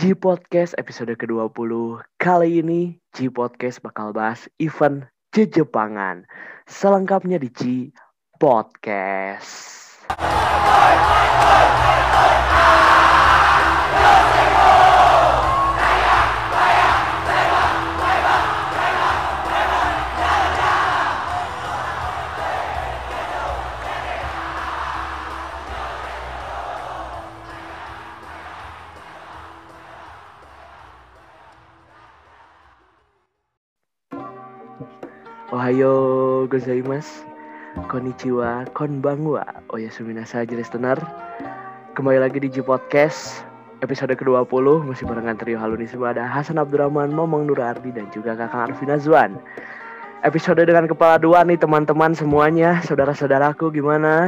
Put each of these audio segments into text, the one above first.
G Podcast episode ke-20. Kali ini G Podcast bakal bahas event Jejepangan. Selengkapnya di G Podcast. Ohayo gozaimasu. Konnichiwa, konbanwa. Oyasumi nasai listener. Kembali lagi di G Podcast episode ke-20 masih barengan trio Halunisme ada Hasan Abdurrahman, Momong Nur Ardi dan juga Kakang Arvin Azwan. Episode dengan kepala dua nih teman-teman semuanya, saudara-saudaraku gimana?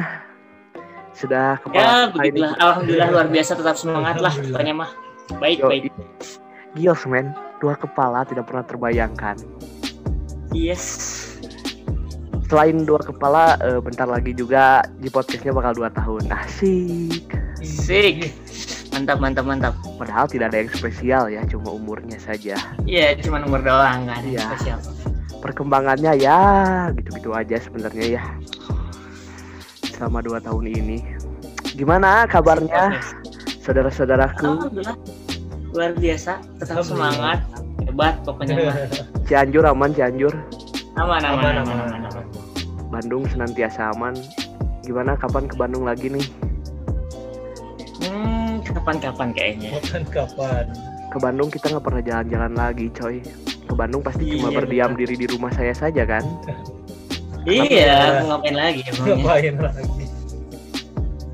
Sudah Ya, kepala ini? begitulah. Alhamdulillah luar biasa tetap semangat lah pokoknya mah. Baik, Yo, baik. Gils men, dua kepala tidak pernah terbayangkan. Yes. Selain dua kepala, eh, bentar lagi juga di podcastnya bakal dua tahun. Asik. Sik. Mantap, mantap, mantap. Padahal tidak ada yang spesial ya, cuma umurnya saja. Iya, cuma nomor doang kan. Iya. Spesial. Perkembangannya ya gitu-gitu aja sebenarnya ya. Selama dua tahun ini. Gimana kabarnya saudara-saudaraku? Alhamdulillah. Luar biasa, tetap semangat. Hebat pokoknya mah. Cianjur aman Cianjur. Aman, aman, Aman, aman, aman, aman. Bandung senantiasa aman. Gimana kapan ke Bandung lagi nih? Hmm, kapan-kapan kayaknya. Bukan kapan? Ke Bandung kita nggak pernah jalan-jalan lagi, coy. Ke Bandung pasti cuma Iya, berdiam diri di rumah saya saja kan? Iya, ngapain lagi emangnya? Ngapain lagi?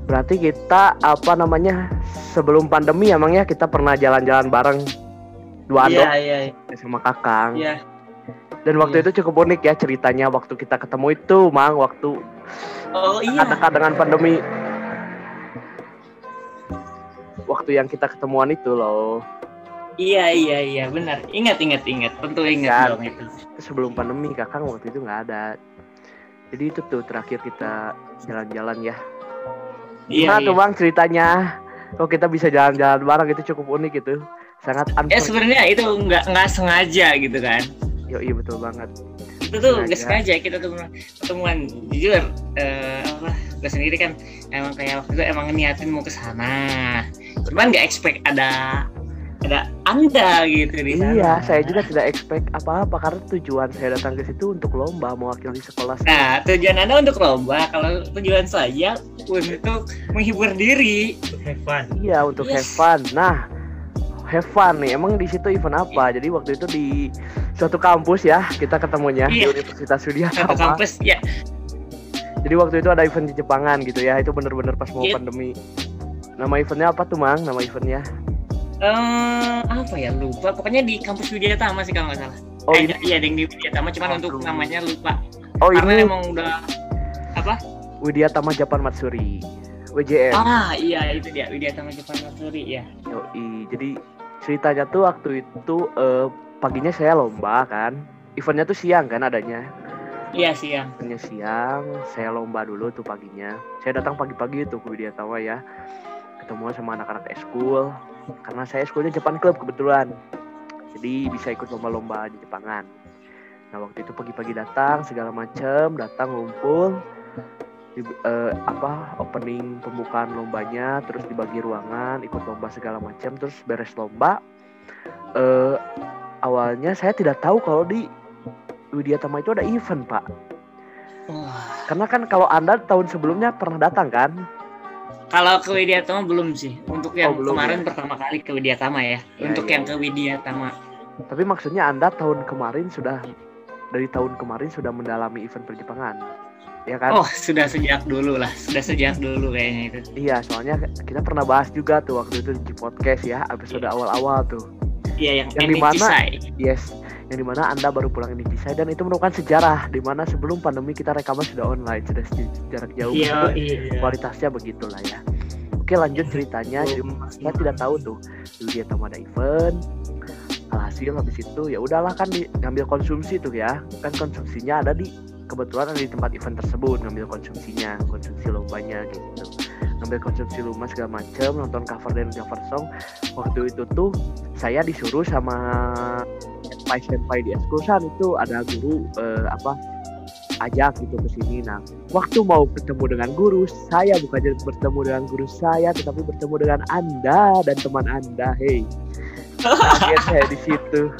Berarti kita apa namanya sebelum pandemi emangnya kita pernah jalan-jalan bareng dua Iya, andok iya, sama Kakang. iya. Dan waktu Iya. itu cukup unik ya ceritanya waktu kita ketemu itu, Mang, waktu Oh iya. dekat dengan pandemi. Waktu yang kita ketemuan itu loh, Iya, iya, iya, benar. Ingat, ingat, ingat. Tentu ingat Kan. dong itu. itu sebelum pandemi Kakang waktu itu nggak ada. Jadi itu tuh terakhir kita jalan-jalan ya. Iya, tuh iya. Bang ceritanya? Kok kita bisa jalan-jalan bareng itu cukup unik gitu. Sangat Ya unfair. sebenarnya itu nggak nggak sengaja gitu kan. Yo, iya betul banget. Itu tuh nggak Sengaja. kita tuh ketemuan. Jujur, eh, apa? Gue sendiri kan emang kayak waktu itu emang niatin mau ke sana. Cuman nggak expect ada ada anda gitu di sana. Iya, saya juga tidak expect apa-apa karena tujuan saya datang ke situ untuk lomba mewakili sekolah saya. Nah, tujuan anda untuk lomba. Kalau tujuan saya untuk menghibur diri. Untuk have fun. Iya, untuk have Yes. fun. Nah, have fun nih. Emang di situ event apa? Jadi waktu itu di suatu kampus ya, kita ketemunya di Iya. Universitas Widya Satu Tama. kampus ya Jadi waktu itu ada event di Jepangan gitu ya. Itu bener-bener pas mau Iya. pandemi. Nama eventnya apa tuh, Mang? Nama eventnya? eh apa ya lupa pokoknya di kampus Widya Tama sih kalau nggak salah Oh, eh, ini iya yang di Widya Tama cuman untuk Aduh. namanya lupa Oh, karena ini emang udah apa Widya Tama Japan Matsuri. WJM. ah iya itu dia Widya Tama Jepang Matsuri ya Yoi. Jadi ceritanya tuh waktu itu eh, paginya saya lomba kan. Eventnya tuh siang kan adanya. iya siang Eventnya siang, saya lomba dulu tuh paginya. Saya datang pagi-pagi tuh ke Widya Tama ya. Ketemu sama anak-anak eskul. Karena saya eskulnya Jepang Club kebetulan. Jadi bisa ikut lomba-lomba di Jepangan. Nah waktu itu pagi-pagi datang segala macam, datang ngumpul. Di, eh, apa opening pembukaan lombanya terus dibagi ruangan ikut lomba segala macam terus beres lomba. Eh awalnya saya tidak tahu kalau di Widya Tama itu ada event pak. Karena kan kalau anda tahun sebelumnya pernah datang kan? Kalau ke Widya Tama belum sih. Untuk yang Oh, belum kemarin pertama kali ke Widya Tama ya, Ya, untuk ya, yang ya. ke Widya Tama tapi maksudnya anda tahun kemarin sudah dari tahun kemarin sudah mendalami event perjepangan ya kan oh sudah sejak dulu lah sudah sejak dulu kayaknya itu iya soalnya kita pernah bahas juga tuh waktu itu di podcast ya episode Iya. awal-awal tuh iya yang, Yang yang di mana? Cisai. Yes, yang di mana Anda baru pulang ini saya dan itu merupakan sejarah di mana sebelum pandemi kita rekaman sudah online, sudah jarak jauh. iya meskipun iya Kualitasnya begitulah ya. Oke lanjut ceritanya. Jadi saya tidak tahu tuh dulu dia tahu ada event. Alhasil habis itu ya udahlah kan di, ngambil konsumsi tuh ya. Kan konsumsinya ada di kebetulan ada di tempat event tersebut ngambil konsumsinya, konsumsi lombanya gitu. ngambil konsumsi rumah segala macem nonton cover dan cover song. Waktu itu tuh saya disuruh sama senpai senpai di ekskursan itu ada guru eh, apa ajak gitu ke sini. Nah waktu mau bertemu dengan guru saya bukan jadi bertemu dengan guru saya tetapi bertemu dengan anda dan teman anda. Hey. Kaget saya di situ.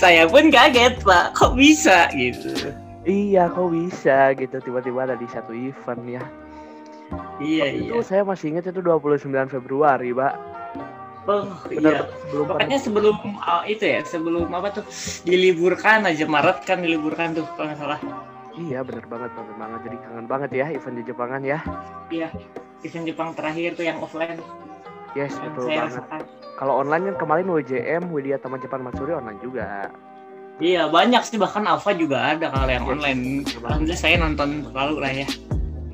Saya pun kaget pak. Kok bisa gitu iya kok bisa gitu tiba-tiba ada di satu event ya. Iya Waktu iya. itu saya masih ingat itu 29 Februari pak oh benar iya sebelum pokoknya sebelum uh, itu ya sebelum apa tuh diliburkan aja Maret kan diliburkan tuh kalau nggak salah. Iya benar banget benar banget. Jadi kangen banget ya event di Jepangan ya. Iya event Jepang terakhir tuh yang offline. Yes yang betul banget. kalau online kan kemarin WJM Widya Taman Jepang Matsuri online juga iya banyak sih bahkan Alpha juga ada kalau yang Yes, online alhamdulillah saya nonton lalu lah ya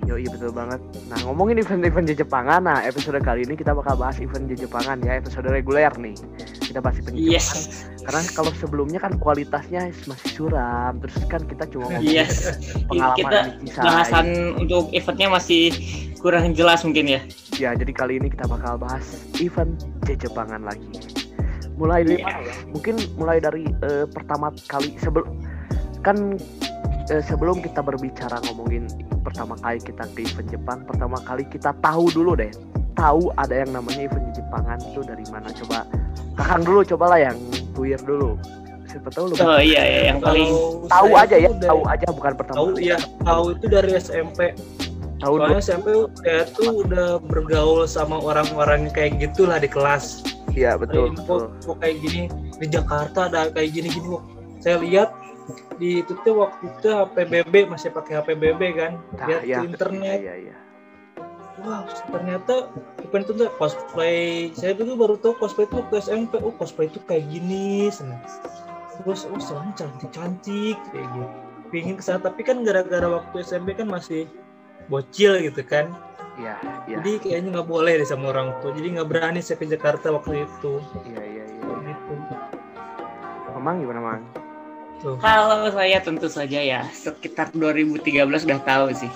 Yo iya betul banget. Nah ngomongin event-event Jepangan, nah episode kali ini kita bakal bahas event Jepangan ya, episode reguler nih. Kita bahas event Jepangan. yes Karena kalau sebelumnya kan kualitasnya masih suram, terus kan kita cuma ngomongin yes pengalaman kita Sai. bahasan untuk eventnya masih kurang jelas mungkin ya Ya jadi kali ini kita bakal bahas event Jepangan lagi. Mulai dari Iya. mana ya? Mungkin mulai dari eh, pertama kali sebelum kan eh, sebelum kita berbicara ngomongin pertama kali kita ke event Jepang, pertama kali kita tahu dulu deh, tahu ada yang namanya event Jepangan itu dari mana? Coba Kakang dulu, cobalah yang tuir dulu. Siapa tahu lu oh iya iya yang paling tahu saya aja ya, dari- tahu aja bukan pertama Tahu kali. ya, tahu itu dari SMP. Tahun Soalnya SMP saya tuh udah bergaul sama orang-orang kayak gitulah di kelas. Iya betul, Kayak betul. info, kok kayak gini di Jakarta ada kayak gini-gini kok. Saya lihat di itu tuh waktu itu HPBB masih pakai HPBB kan. Nah, Lihat iya, di internet. Iya, iya. Wah, ternyata event itu tuh cosplay. Saya dulu baru tahu cosplay itu waktu SMP. Oh, cosplay itu kayak gini. Senang. Terus, oh, soalnya cantik-cantik kayak gitu. Pingin ke sana, tapi kan gara-gara waktu SMP kan masih bocil gitu kan. Iya, iya. Jadi kayaknya nggak boleh deh sama orang tua. Jadi nggak berani saya ke Jakarta waktu itu. Iya, iya, iya. Gitu. Gimana, Mang? Tuh. kalau saya tentu saja ya sekitar 2013 udah tahu sih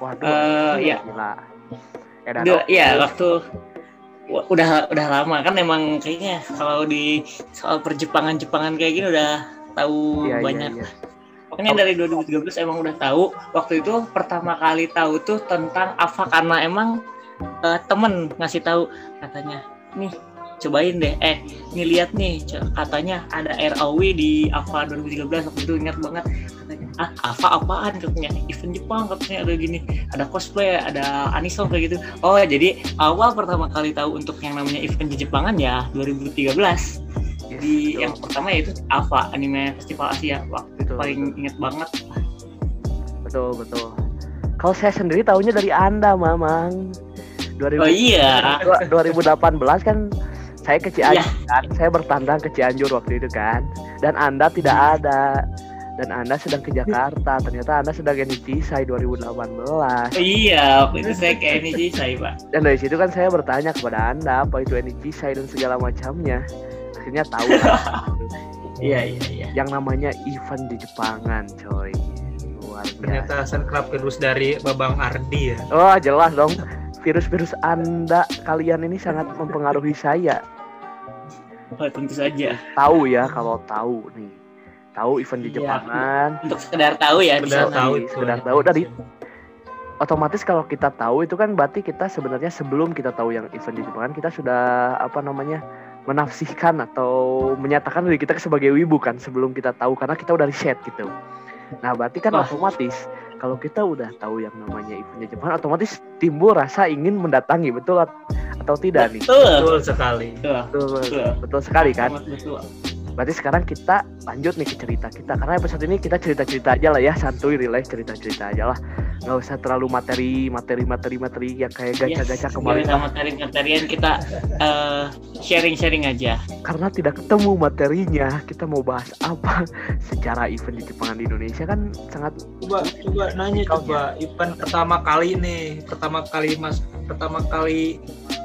Waduh, Eh, iya. ya. gila. Eh, dan Udah, iya waktu wa- udah udah lama kan emang kayaknya kalau di soal perjepangan Jepangan kayak gini udah tahu Iya, iya, banyak iya. Pokoknya dari 2013 emang udah tahu. Waktu itu pertama kali tahu tuh tentang Ava karena emang eh, temen ngasih tahu katanya, nih cobain deh. Eh, nih lihat nih katanya ada ROW di Ava 2013 waktu itu ingat banget. Katanya, ah Ava apaan katanya event Jepang katanya ada gini, ada cosplay, ada anison kayak gitu. Oh jadi awal pertama kali tahu untuk yang namanya event di Jepangan ya 2013. Di betul. yang pertama yaitu Ava anime festival Asia. Waktu itu paling betul. inget banget. Betul betul. Kalau saya sendiri tahunya dari anda mamang. 2000, Oh iya. dua- 2018 kan saya ke Cianjur Iya. kan? Saya bertandang ke Cianjur waktu itu kan? Dan anda tidak Hmm. ada. Dan anda sedang ke Jakarta. Ternyata anda sedang Genichi Sai 2018 iya. Waktu itu saya ini sih saya pak. Dan dari situ kan saya bertanya kepada anda apa itu Genichi Sai dan segala macamnya akhirnya tahu lah. iya iya iya yang namanya event di Jepangan coy luar biasa Ternyata Hasan Club virus dari Babang Ardi ya. Wah jelas dong virus-virus anda kalian ini sangat mempengaruhi saya. oh, tentu saja Tahu ya kalau tahu nih, tahu event di Iya. Jepangan. untuk sekedar tahu ya Sekedar tahu Iya, itu. sekedar tahu dari otomatis kalau kita tahu itu kan berarti kita sebenarnya sebelum kita tahu yang event di Jepangan kita sudah apa namanya menafsirkan atau menyatakan diri kita sebagai wibu kan sebelum kita tahu karena kita udah riset gitu. Nah berarti kan Wah. otomatis kalau kita udah tahu yang namanya di Jepangan otomatis timbul rasa ingin mendatangi betul at- atau tidak nih? betul Betul sekali. betul Betul, Betul. betul sekali kan? Betul Berarti sekarang kita lanjut nih ke cerita kita karena episode ini kita cerita-cerita aja lah ya, santuy relax cerita-cerita aja lah. Nggak usah terlalu materi, materi, materi, materi yang kayak gacha-gacha Yes, kemarin. nggak usah materi-materian kita eh, sharing-sharing aja Karena tidak ketemu materinya, kita mau bahas apa secara event di Jepangan di Indonesia kan sangat Coba coba nanya coba event pertama kali nih, pertama kali Mas pertama kali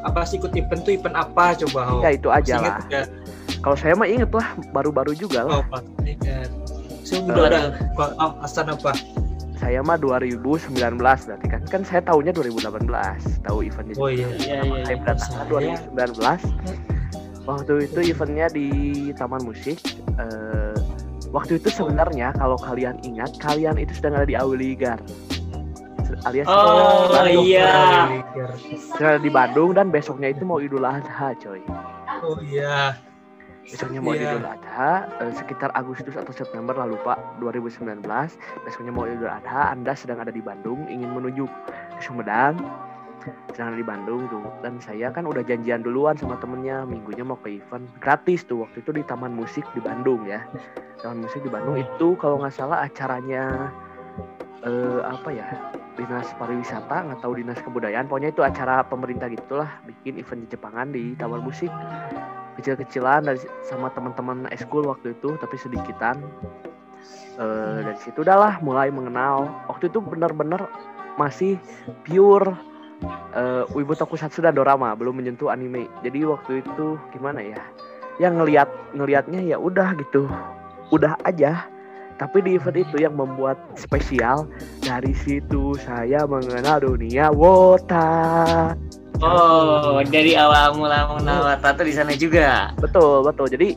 apa sih ikut event tuh event apa coba? Oh, ya itu aja Masih lah. Kalau saya mah inget lah, baru-baru juga lah. Oh, ingat. Saya udah Eh. ada. Kok oh, Hasan apa? saya mah 2019 berarti kan kan saya tahunnya 2018 tahu eventnya Oh iya. Iya iya. saya iya. berdatangkan Saya- 2019 waktu itu eventnya di Taman Musik Eh, waktu itu sebenarnya kalau kalian ingat kalian itu sedang ada di Awiligar alias Oh Bandung. iya. sedang ada di Bandung dan besoknya itu mau Idul Adha coy Oh iya. Besoknya mau Iya. Idul Adha eh, sekitar Agustus atau September lah lupa 2019 besoknya mau Idul Adha Anda sedang ada di Bandung ingin menuju ke Sumedang sedang ada di Bandung tuh. Dan saya kan udah janjian duluan sama temennya minggunya mau ke event gratis tuh. Waktu itu di Taman Musik di Bandung ya. Taman Musik di Bandung. Itu kalau nggak salah acaranya eh, apa ya dinas pariwisata nggak tahu dinas kebudayaan pokoknya itu acara pemerintah gitulah bikin event di Jepangan di Taman Musik kecil-kecilan dari sama teman-teman eskul waktu itu tapi sedikitan. Eh dari situ udahlah mulai mengenal. Waktu itu benar-benar masih pure eh wibu tokusatsu dan dorama belum menyentuh anime. Jadi waktu itu gimana ya? Yang ngelihat ngelihatnya ya udah gitu. Udah aja tapi di event itu yang membuat spesial dari situ saya mengenal dunia wota. Oh, dari awal mula mengenal tato di sana juga. betul betul. Jadi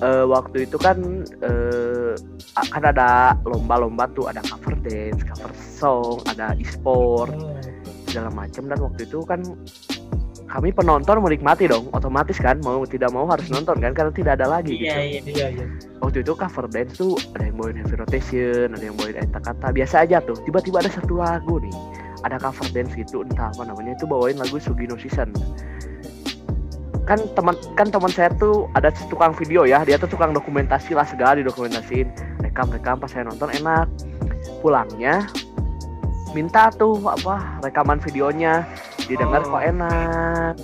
eh, waktu itu kan eh, kan ada lomba-lomba tuh ada cover dance cover song ada e-sport segala macam dan waktu itu kan kami penonton menikmati dong otomatis kan mau tidak mau harus nonton kan karena tidak ada lagi Iya gitu. iya. Iya iya. waktu itu cover dance tuh ada yang bawain heavy rotation ada yang bawain eta kata biasa aja tuh. Tiba-tiba ada satu lagu nih ada cover dance gitu entah apa namanya itu bawain lagu Sugino Season. Kan teman kan teman saya tuh ada tukang video ya dia tuh tukang dokumentasi lah segala didokumentasiin. Rekam rekam pas saya nonton enak. Pulangnya minta tuh apa rekaman videonya didengar kok enak.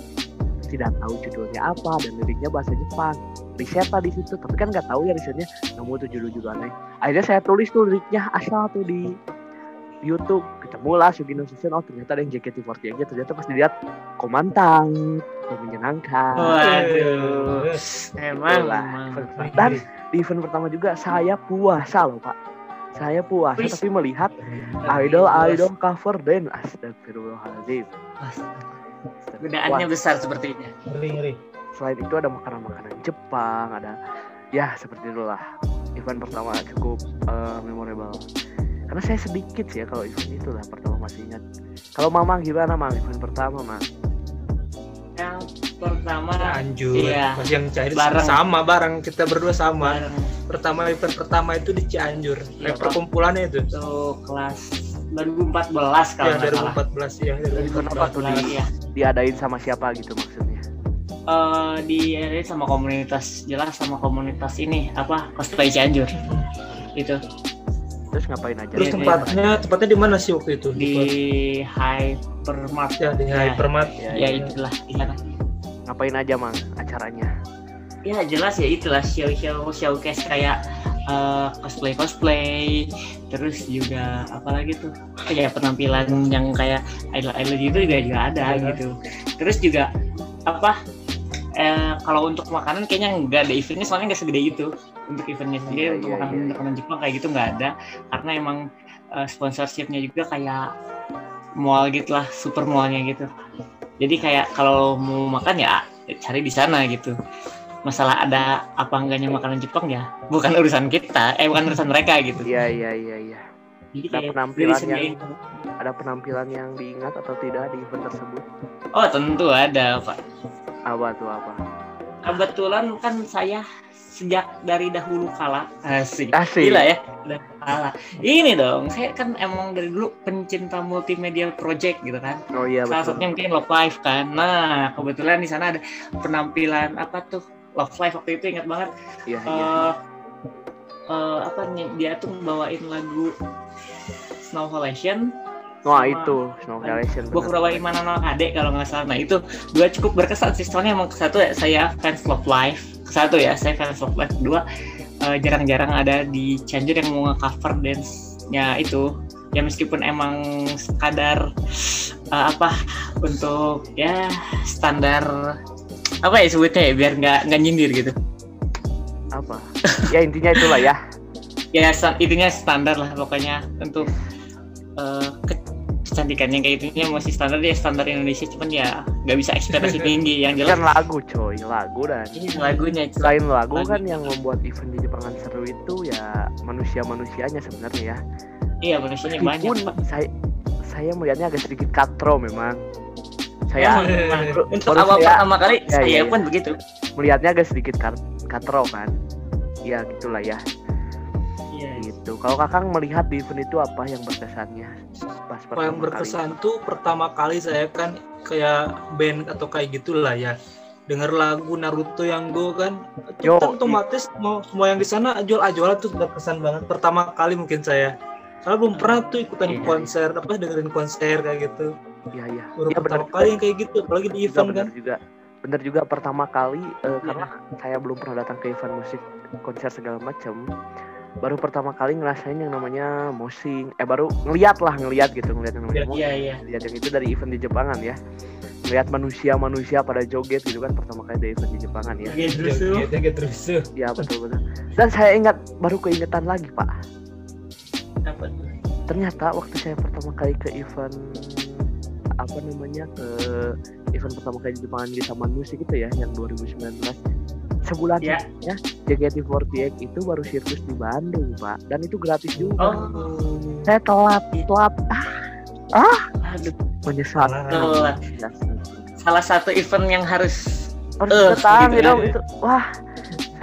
Tidak tahu judulnya apa dan liriknya bahasa Jepang. Riset lah di situ tapi kan nggak tahu ya risetnya. Nemu tuh judul-judulnya akhirnya saya tulis tuh liriknya asal tuh di YouTube. Ketemu lah Sugino Season oh ternyata ada yang JKT48 ternyata pas dilihat komantang yang menyenangkan. Waduh. Emang. Emang. dan di event pertama juga saya puasa loh pak saya puasa Wis. tapi melihat idol idol cover dan astagfirullahaladzim. Godaannya besar sepertinya. Ngeri ngeri. selain itu ada makanan-makanan Jepang ada ya seperti itulah. Event pertama cukup eh, memorable. Karena saya sedikit sih ya kalau event itu lah pertama masih ingat. Kalau mama gimana mang? Event pertama mang Yang pertama Cianjur. Iya. Pas yang cair Bareng. sama bareng kita berdua sama. bareng Pertama event pertama itu di Cianjur. Iya, perkumpulannya itu. tuh kelas 2014 kalau Ya nggak salah. 2014 ya. Event apa tuh di, Iya. diadain sama siapa gitu maksudnya Eh, di sama komunitas jelas sama komunitas ini apa cosplay Cianjur itu terus ngapain aja Terus Iya, tempatnya tempatnya di mana sih waktu itu? di Hypermart ya di Ya. Hypermart. ya, ya ya. itulah di sana ngapain aja mang acaranya ya jelas ya itulah show show showcase kayak eh, cosplay cosplay terus juga apalagi tuh ya penampilan yang kayak idol idol gitu juga juga ada Iya. gitu terus juga apa eh, kalau untuk makanan kayaknya nggak ada eventnya soalnya nggak segede itu untuk eventnya sendiri Iya, untuk iya, makanan iya. makanan Jepang kayak gitu nggak ada. Karena emang eh, sponsorshipnya juga kayak mall gitu lah super mallnya gitu. Jadi kayak kalau mau makan ya cari di sana gitu. Masalah ada apa enggaknya makanan Jepang ya bukan urusan kita eh bukan urusan mereka gitu. Iya iya iya iya. Jadi ada penampilan disediain. ada penampilan yang diingat atau tidak di event tersebut? Oh tentu ada pak. Apa tuh apa? Kebetulan kan saya sejak dari dahulu kala. Asik. Asik. gila ya. Kala. Ini dong saya kan emang dari dulu pencinta multimedia project gitu kan. Oh iya salah satunya mungkin Love Live kan. Nah kebetulan di sana ada penampilan apa tuh? Love Live waktu itu ingat banget. Iya iya. eh eh, apa nih? Dia tuh bawain lagu Snow Halation. Wah sama- itu. Snow Halation Gua bawain mana no Kade kalau nggak salah. Nah itu dua cukup berkesan sih. Soalnya emang satu ya saya fans Love Live satu ya saya fans Love Live kedua eh, jarang-jarang ada di Cianjur yang mau nge-cover dance-nya itu. Ya meskipun emang sekadar eh, apa untuk ya standar apa ya sebutnya ya biar nggak nggak nyindir gitu. Apa? Ya intinya itulah ya. Ya itunya standar lah pokoknya untuk eh, ke- kecantikannya kayak itunya masih standar ya standar Indonesia cuman ya nggak bisa ekspektasi tinggi yang kan jelas lagu coy lagu dan ini lagunya selain lagu Lagu. kan yang membuat event di Jepangan seru itu ya manusia-manusianya sebenarnya ya iya manusianya banyak meskipun Pak. saya saya melihatnya agak sedikit katro memang saya Emang, emang. baru- untuk awal saya pertama kali Ya, saya ya, ya. pun begitu melihatnya agak sedikit kat- katro kan ya gitulah ya iya gitu. Kalau kakang melihat di event itu apa yang berkesannya? Pas Apa yang pertama berkesan tuh pertama kali saya kan kayak band atau kayak gitulah ya. Denger lagu Naruto yang go kan Yo, kan otomatis mau semua yang di sana ajol-ajolan tuh berkesan banget pertama kali mungkin saya. Soalnya belum pernah tuh ikutan Iya, konser apa dengerin konser kayak gitu. Kali iya iya. Baru Iya, pertama kali yang kayak gitu apalagi di juga, event benar kan. juga. Bener juga pertama kali Iya. karena saya belum pernah datang ke event musik konser segala macam baru pertama kali ngerasain yang namanya mosing eh baru ngeliat lah ngeliat gitu ngeliat yang namanya mosing iya iya. Lihat yang itu dari event di Jepangan ya. Ngeliat manusia-manusia pada joget gitu kan pertama kali dari event di Jepangan ya. Iya. Joget, terus ya betul betul. Dan saya ingat baru keingetan lagi pak. Apa tuh? ternyata waktu saya pertama kali ke event apa namanya ke event pertama kali di Jepangan di Taman Musik itu ya yang 2019 sebulan Ya. sebelumnya JKT48 itu baru sirkus di Bandung pak. Dan itu gratis juga. Oh. Saya telat telat. Ah. Aduh. Menyesal Telat. Ya, salah satu event yang harus harus datang gitu gitu ya. itu. Wah.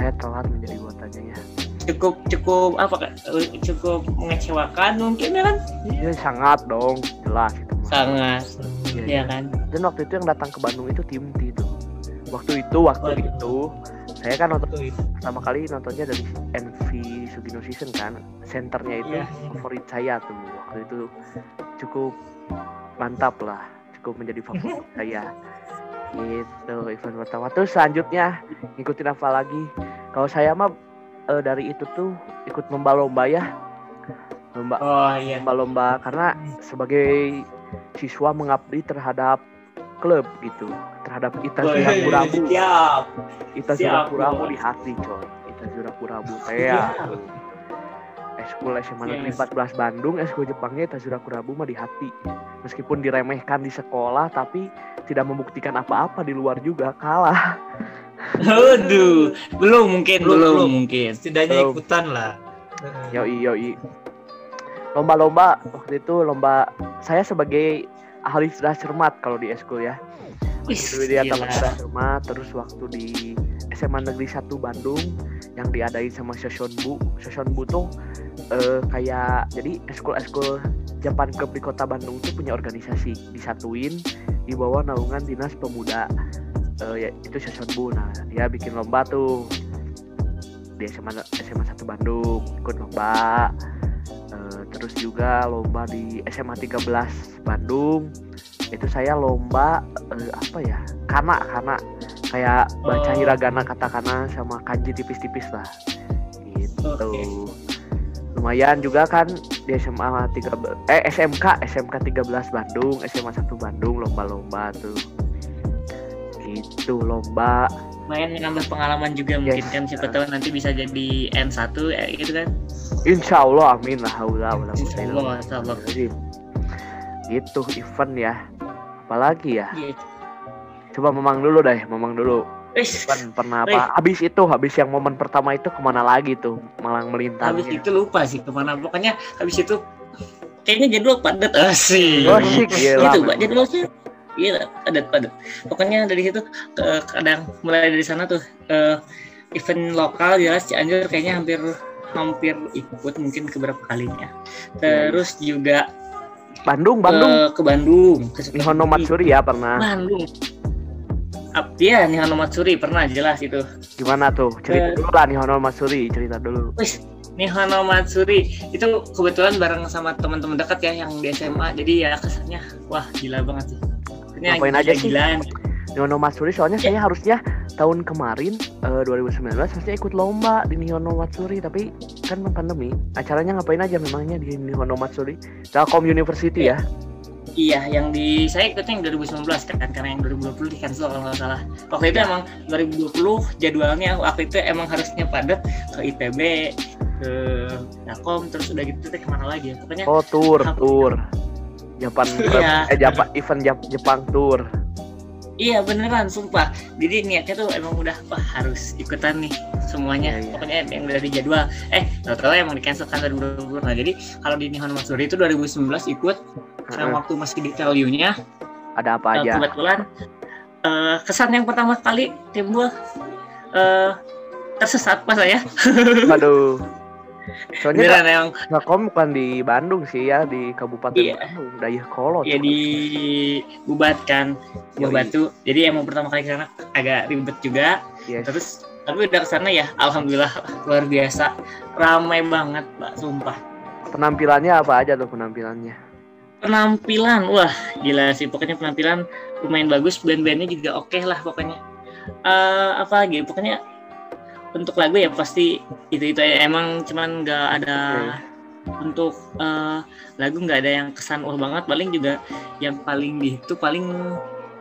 Saya telat menjadi buatannya ya. Cukup cukup apa cukup mengecewakan mungkin ya kan? Ini sangat dong. Jelas itu sangat. Iya, ya kan? Dan waktu itu yang datang ke Bandung itu tim T itu waktu itu waktu Waduh. itu saya kan nonton pertama kali nontonnya dari NV Sugino Season kan senternya itu Iya. favorit saya tuh. Waktu itu cukup mantap lah cukup menjadi favorit saya. Gitu event pertama. Terus selanjutnya ngikutin apa lagi? Kalau saya mah eh, dari itu tuh ikut lomba-lomba ya. Lomba oh iya. lomba-lomba karena sebagai siswa mengabdi terhadap klub gitu terhadap Ita Woi, Rabu-Rabu siap Ita bos. di hati coy Ita Rabu-Rabu teh ya Eskul SMA Negeri Yes. 14 Bandung Eskul Jepangnya Ita Rabu mah di hati meskipun diremehkan di sekolah tapi tidak membuktikan apa-apa di luar juga kalah Aduh, belum mungkin, Belum, belum, belum. mungkin. setidaknya Belum. ikutan lah yoi yoi lomba-lomba waktu itu lomba saya sebagai ahli sudah cermat kalau di eskul ya. Itu dia taman sudah cermat terus waktu di SMA Negeri 1 Bandung yang diadain sama Shoshonbu Shoshonbu tuh eh, kayak jadi eskul-eskul Japan Club di kota Bandung tuh punya organisasi disatuin di bawah naungan dinas pemuda eh, ya, itu Shoshonbu nah dia bikin lomba tuh di SMA SMA 1 Bandung ikut lomba terus juga lomba di SMA 13 Bandung. Itu saya lomba eh, apa ya kana kana. Kayak baca Oh. hiragana katakana sama kanji tipis-tipis lah. Gitu. Oke. lumayan juga kan di SMA 13 eh SMK SMK 13 Bandung SMA 1 Bandung lomba-lomba tuh. Gitu lomba Main nambah pengalaman juga mungkin Yes. kan siapa tahu nanti bisa jadi N1 ya gitu kan. Insya Allah amin lah quwwata Insya Allah, insya Allah. gitu event ya apalagi ya Iya. coba memang dulu deh memang dulu kan pernah apa habis itu habis yang momen pertama itu ke mana lagi tuh malang melintang habis itu lupa sih ke mana. Pokoknya habis itu kayaknya jadwal padat asik. Oh, gila, Itu memang. Pak jadwalnya Iya, padat padat. Pokoknya dari situ ke, kadang mulai dari sana tuh eh, event lokal jelas Cianjur kayaknya hampir hampir ikut mungkin ke beberapa kalinya. Terus juga Bandung ke, Bandung ke Bandung, ke Nihono Matsuri ya pernah Bandung. Ap, iya, Nihano Matsuri pernah jelas itu. gimana tuh cerita Eh. dulu lah Nihono Matsuri cerita dulu Wis, Nihano Matsuri itu kebetulan bareng sama teman-teman dekat ya yang di SMA. Jadi ya kesannya wah gila banget sih. Maksudnya Ngapain aja sih? Nihono Matsuri soalnya Ya. saya harusnya tahun kemarin eh, 2019 harusnya ikut lomba di Nihono Matsuri tapi kan pandemi acaranya ngapain aja memangnya di Nihono Matsuri Telkom University ya Iya, yang di saya ikutnya yang 2019 kan karena yang 2020 di cancel kalau nggak salah. Waktu itu Ya. emang 2020 jadwalnya waktu itu emang harusnya padat ke ITB, ke Yakom terus udah gitu teh ke mana lagi ya pokoknya Oh tour, Apa? Jepang, Iya. eh Jepang, event Jap- Jepang tour. iya beneran sumpah jadi niatnya tuh emang udah wah harus ikutan nih semuanya Iya, iya. pokoknya yang udah di jadwal eh tau-tau emang di cancel kan 2020 nah jadi kalau di Nihon Matsuri itu 2019 ikut Heeh. waktu masih di Tellyu-nya Ada apa Eh, aja? kebetulan eh, kesan yang pertama kali timbul eh, tersesat pas saya Aduh. Soalnya beneran emang Telkom bukan di Bandung sih ya, di Kabupaten Iya. Bandung, Dayakolot. ya di Bubat kan Yoi. Batu jadi emang pertama kali ke sana agak ribet juga Yes. terus tapi udah ke sana ya alhamdulillah luar biasa ramai banget pak sumpah Penampilannya apa aja tuh penampilannya? penampilan wah gila sih pokoknya penampilan lumayan bagus band-bandnya juga oke lah pokoknya Eh apa lagi pokoknya untuk lagu ya pasti itu itu emang cuman nggak ada untuk eh, lagu nggak ada yang kesan wah banget. Paling juga yang paling di itu paling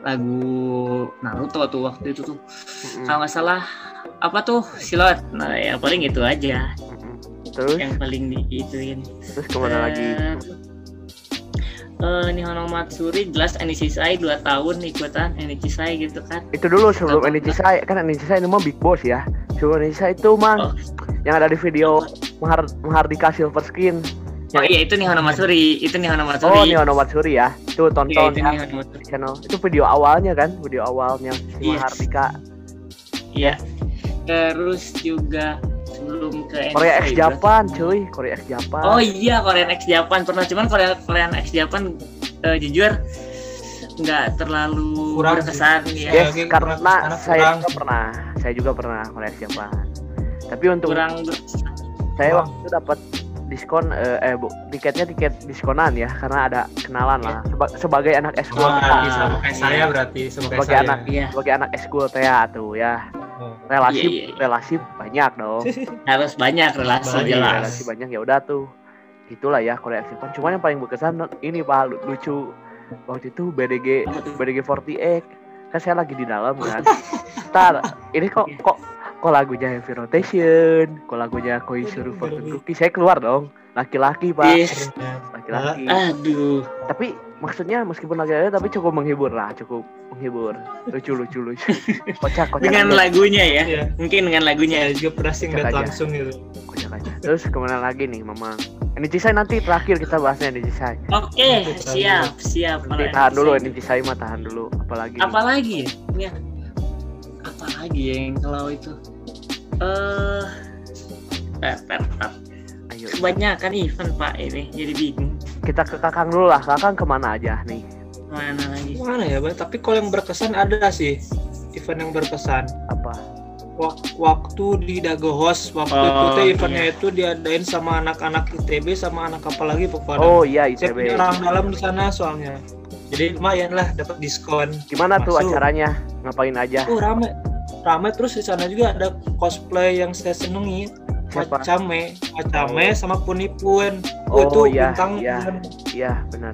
lagu Naruto tuh waktu itu tuh. Mm-mm, kalau nggak salah apa tuh? Silot nah ya paling itu aja. Mm-mm. Terus, yang paling diituin. Terus ke mana lagi? Eh, eh Nihon Matsuri jelas Anishisai 2 tahun ikutan Anishisai gitu kan Itu dulu sebelum Apa? Enichisa, kan Enichisa ini mah Big Boss ya. Sebelum Enichisa itu mang Oh. yang ada di video Mahar Mahardika Silver Skin. Oh iya itu Nihon Matsuri itu Nihon Matsuri Oh, Nihon Matsuri ya. Itu Iya, tonton itu ya Matsuri channel. Itu video awalnya kan, video awalnya si Yes. Mahardika. iya terus juga sebelum ke Korea X Anishisai, Japan, cuy. Korea X Japan. Oh iya Korean X Japan pernah cuman Korea Korean X Japan eh, jujur nggak terlalu Kurang sih. berkesan ya Yes, karena kurang- saya kurang. juga pernah. Saya juga pernah Korea X Japan. Tapi untuk kurang berkesan. saya Kurang. waktu itu dapat diskon eh, eh bu, tiketnya tiket diskonan ya karena ada kenalan lah Seba- sebagai anak eskul sama Ah, kayak iya. saya berarti kayak Sebagai saya. anak. Iya sebagai anak eskul teh ya tuh ya Oh. Relasi Iya, iya, iya. relasi banyak dong. Harus banyak relasi Banyak. jelas. relasi banyak. Ya udah tuh. Itulah ya Korea Japan cuman yang paling berkesan ini pak lu- lucu. Waktu itu BDG? BDG 48 kan saya lagi di dalam kan. Ntar ini kok kok kok lagunya Heavy Rotation kok lagunya Koizuru Fortune Cookie. Saya keluar dong. Laki-laki pak. Laki-laki. Aduh. Tapi maksudnya meskipun laki-laki tapi cukup menghibur lah cukup menghibur. Lucu lucu. Lucu kocak kocak dengan aja, lagunya ya? Iya. mungkin dengan lagunya. Saya juga pernah Cek aja. langsung gitu. kocak aja. Terus ke mana lagi nih mamang ini Cisai nanti terakhir kita bahasnya ini Cisai oke siap siap. Nanti tahan dulu ini Cisai mah tahan dulu. Apalagi nih? apalagi? Ya lagi ya yang kalau itu? Eh ayo kebanyakan event pak ini jadi bingung kita ke kakang dulu lah kakang ke mana aja nih mana lagi Mana ya, Bang? Tapi kalau yang berkesan ada sih event yang berkesan. apa Wak- Waktu di Dago Host, waktu Oh, itu tuh eventnya iya. itu diadain sama anak-anak ITB sama anak apa lagi pokoknya. oh iya Saya ITB punya orang dalam di sana soalnya. Jadi lumayan lah dapat diskon. gimana tuh Masuk. acaranya ngapain aja Oh rame, rame terus di sana juga ada cosplay yang saya senengi. Macame, Macame sama Punipun. Oh, Oh, itu iya, bintang iya. iya benar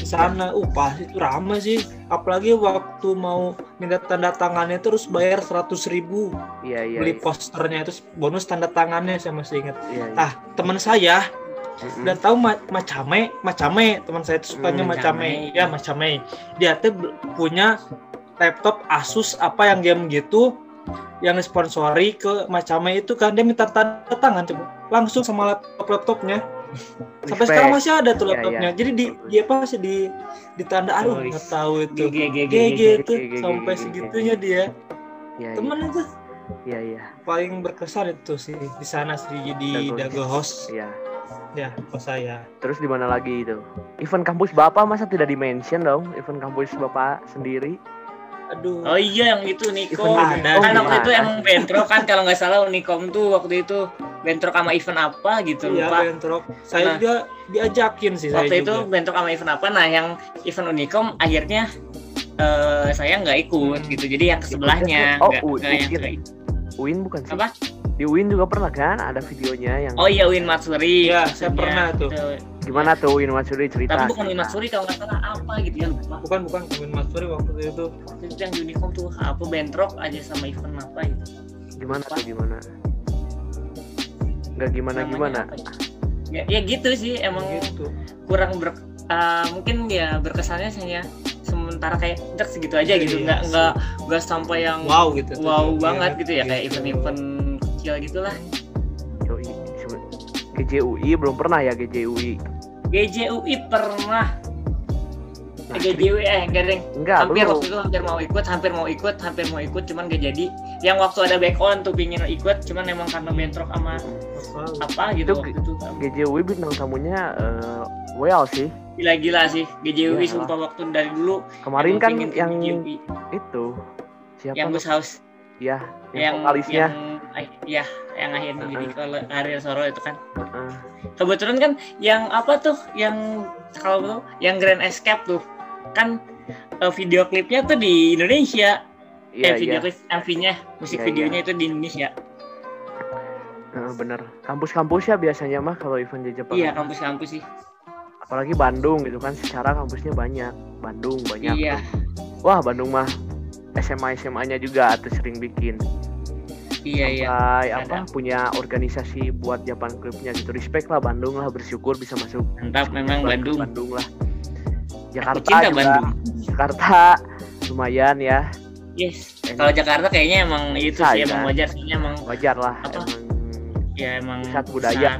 di sana. Uh, pas itu rame sih. Apalagi waktu mau minta tanda tangannya terus bayar 100.000 ribu iya iya beli posternya itu bonus tanda tangannya saya masih ingat. iya, iya. Ah, teman saya Mm-mm. udah tahu ma macame, macame teman saya itu sukanya Hmm, macame. Macame. Ya, macame. Dia tuh punya laptop Asus apa yang game gitu yang disponsori ke macame itu kan dia minta tanda tangan coba. Langsung sama laptop laptopnya. Sampai Respect. sekarang masih ada tuh Iya, laptopnya. Iya. jadi di dia apa sih di ditanda aduh nggak tahu itu. GG itu sampai segitunya dia. Iya temen itu iya iya. Paling berkesan itu sih di sana sih di Dago Host. Iya. Ya kok saya. Terus di mana lagi itu? Event kampus bapak masa tidak di mention dong? Event kampus bapak sendiri aduh Oh iya yang itu Nikom. Event ada. Kan Oh, waktu itu gimana? emang bentrok kan kalau nggak salah Unikom tuh waktu itu bentrok sama event apa gitu iya lupa. bentrok saya Nah. juga diajakin sih saya Waktu itu juga bentrok sama event apa? Nah yang event Unikom akhirnya eh, saya nggak ikut Hmm. gitu. Jadi yang sebelahnya Oh, nggak nggak yang UIN. bukan sih Apa? di Win juga pernah kan ada videonya yang Oh iya Win Matsuri. Iya, saya pernah tuh. itu. gimana tuh Win Matsuri cerita Tapi bukan Win cerita. Matsuri kalau nggak salah apa gitu ya lupa. bukan bukan Kevin Matsuri waktu itu Waktu itu yang Unikom tuh apa bentrok aja sama event apa gitu. gimana tuh gimana nggak gimana namanya gimana apa ya? ya, ya gitu sih emang gitu kurang ber uh, mungkin ya berkesannya hanya sementara kayak udah segitu aja gitu Iya, nggak sih. nggak nggak sampai yang wow gitu. wow Iya, banget gitu ya kayak event-event kecil gitulah. GJUI belum pernah ya GJUI GJUI pernah. Nah, GJUI eh enggak deng. Enggak hampir belum. waktu itu hampir mau ikut hampir mau ikut hampir mau ikut cuman gak jadi. Yang waktu ada back on tuh pingin ikut cuman emang karena bentrok sama Apa? apa gitu Itu waktu itu. GJUI bintang tamunya eh well sih gila-gila sih GJUI Iya. sumpah waktu dari dulu kemarin kan yang GJUI. itu siapa yang? Gus House ya yang, yang vokalisnya. yang ya yang akhirnya jadi Heeh. kalau Ariel Soro itu kan. Heeh. kebetulan kan yang apa tuh yang kalau tuh yang Grand Escape tuh. Kan eh, video klipnya tuh di Indonesia. Iya eh video iya. klip MV-nya musik Iya, videonya itu di Indonesia. Heeh, bener. Kampus-kampus ya biasanya mah kalau event di Jepang. Iya kampus-kampus sih apalagi Bandung gitu kan secara kampusnya banyak. Bandung banyak iya. tuh. wah Bandung mah SMA SMA nya juga atau sering bikin. Iya iya. Sampai Ada. apa punya organisasi buat Japan klubnya gitu. Respect lah Bandung lah bersyukur bisa masuk. Mantap memang Japan Bandung. Bandung lah. Aku Jakarta cinta juga. Bandung. Jakarta lumayan ya. Yes. Kalau Jakarta kayaknya emang itu sih ya. emang wajar sih emang wajar lah Apa? emang ya emang Pusat budaya.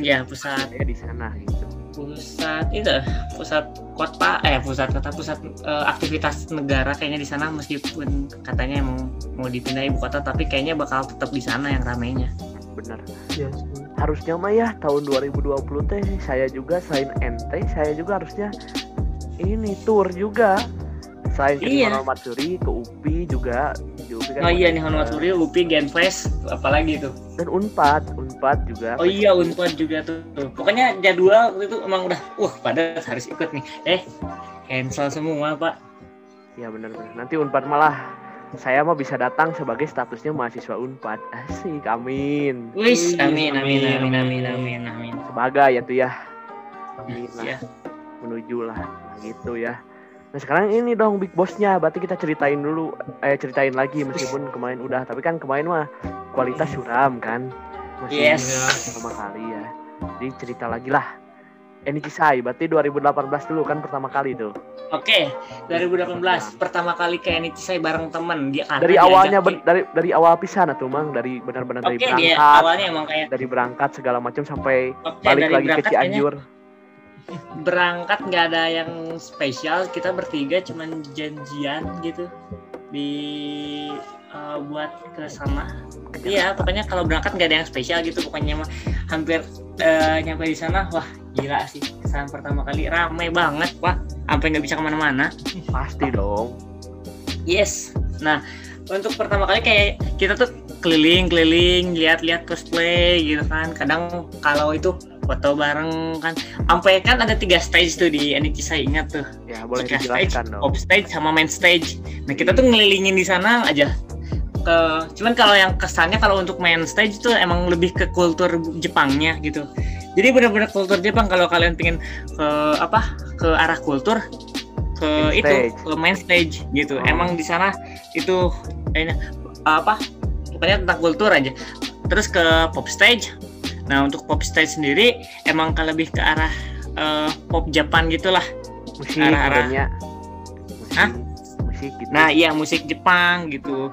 Iya pusat. Saya di sana. gitu pusat itu pusat kota eh pusat kota pusat eh, aktivitas negara kayaknya di sana meskipun katanya emang mau dipindah ibu kota tapi kayaknya bakal tetap di sana yang ramainya. Bener. Iya sih. harusnya mah ya tahun 2020 teh saya juga selain ente saya juga harusnya ini tour juga selain Iya. Nihon Matsuri ke UPI juga. Di UPI kan oh iya nih eh, Honomatsuri UPI Genfest apalagi tuh dan Unpad Unpad juga. Oh iya Unpad juga tuh. Tuh. pokoknya jadwal waktu itu emang udah wah pada harus ikut nih. Eh cancel semua pak. Ya bener-bener nanti Unpad malah saya mah bisa datang sebagai statusnya mahasiswa Unpad. Asik amin. Wis Wih, amin amin amin, amin amin amin. amin sebagai ya tuh ya. Amin lah. Ya menuju lah. Nah, gitu ya nah sekarang ini dong big bossnya. Berarti kita ceritain dulu eh ceritain lagi meskipun kemarin udah. Tapi kan kemarin mah kualitas suram kan? Masih Yes. pertama kali ya. Jadi cerita lagi lah. Ini Cisai berarti 2018 dulu kan pertama kali tuh? Oke, 2018 pertama kali kayak ini saya bareng temen. Dia karena dari awalnya ber- dari dari awal pisan tuh mang. Dari benar-benar dari Oke, dia berangkat. awalnya emang kayak dari berangkat segala macam sampai oke balik lagi ke berangkat kayaknya. Cianjur berangkat nggak ada yang spesial, kita bertiga cuman janjian gitu di eh, buat ke sana. Iya, pokoknya kalau berangkat nggak ada yang spesial gitu, pokoknya mah hampir eh, nyampe di sana, wah gila sih kesan pertama kali ramai banget, wah sampai nggak bisa ke mana-mana. pasti dong Yes. Nah, untuk pertama kali kayak kita tuh keliling-keliling, lihat-lihat cosplay gitu kan. Kadang kalau itu foto bareng kan. Sampai kan ada tiga stage tuh di NIC saya ingat tuh. ya boleh Tiga stage, dong off stage sama main stage. Nah, kita tuh ngelilingin di sana aja. Ke, cuman kalau yang kesannya kalau untuk main stage tuh emang lebih ke kultur Jepangnya gitu. Jadi benar-benar kultur Jepang kalau kalian pengen ke apa ke arah kultur ke Main itu stage. ke main stage gitu. Oh. Emang di sana itu kayaknya apa pokoknya tentang kultur aja. Terus ke pop stage. Nah untuk pop stage sendiri emang ke lebih ke arah eh, pop Jepang gitulah. musik arah-arah. modelnya. Hah? musik musik gitu Nah iya musik Jepang gitu.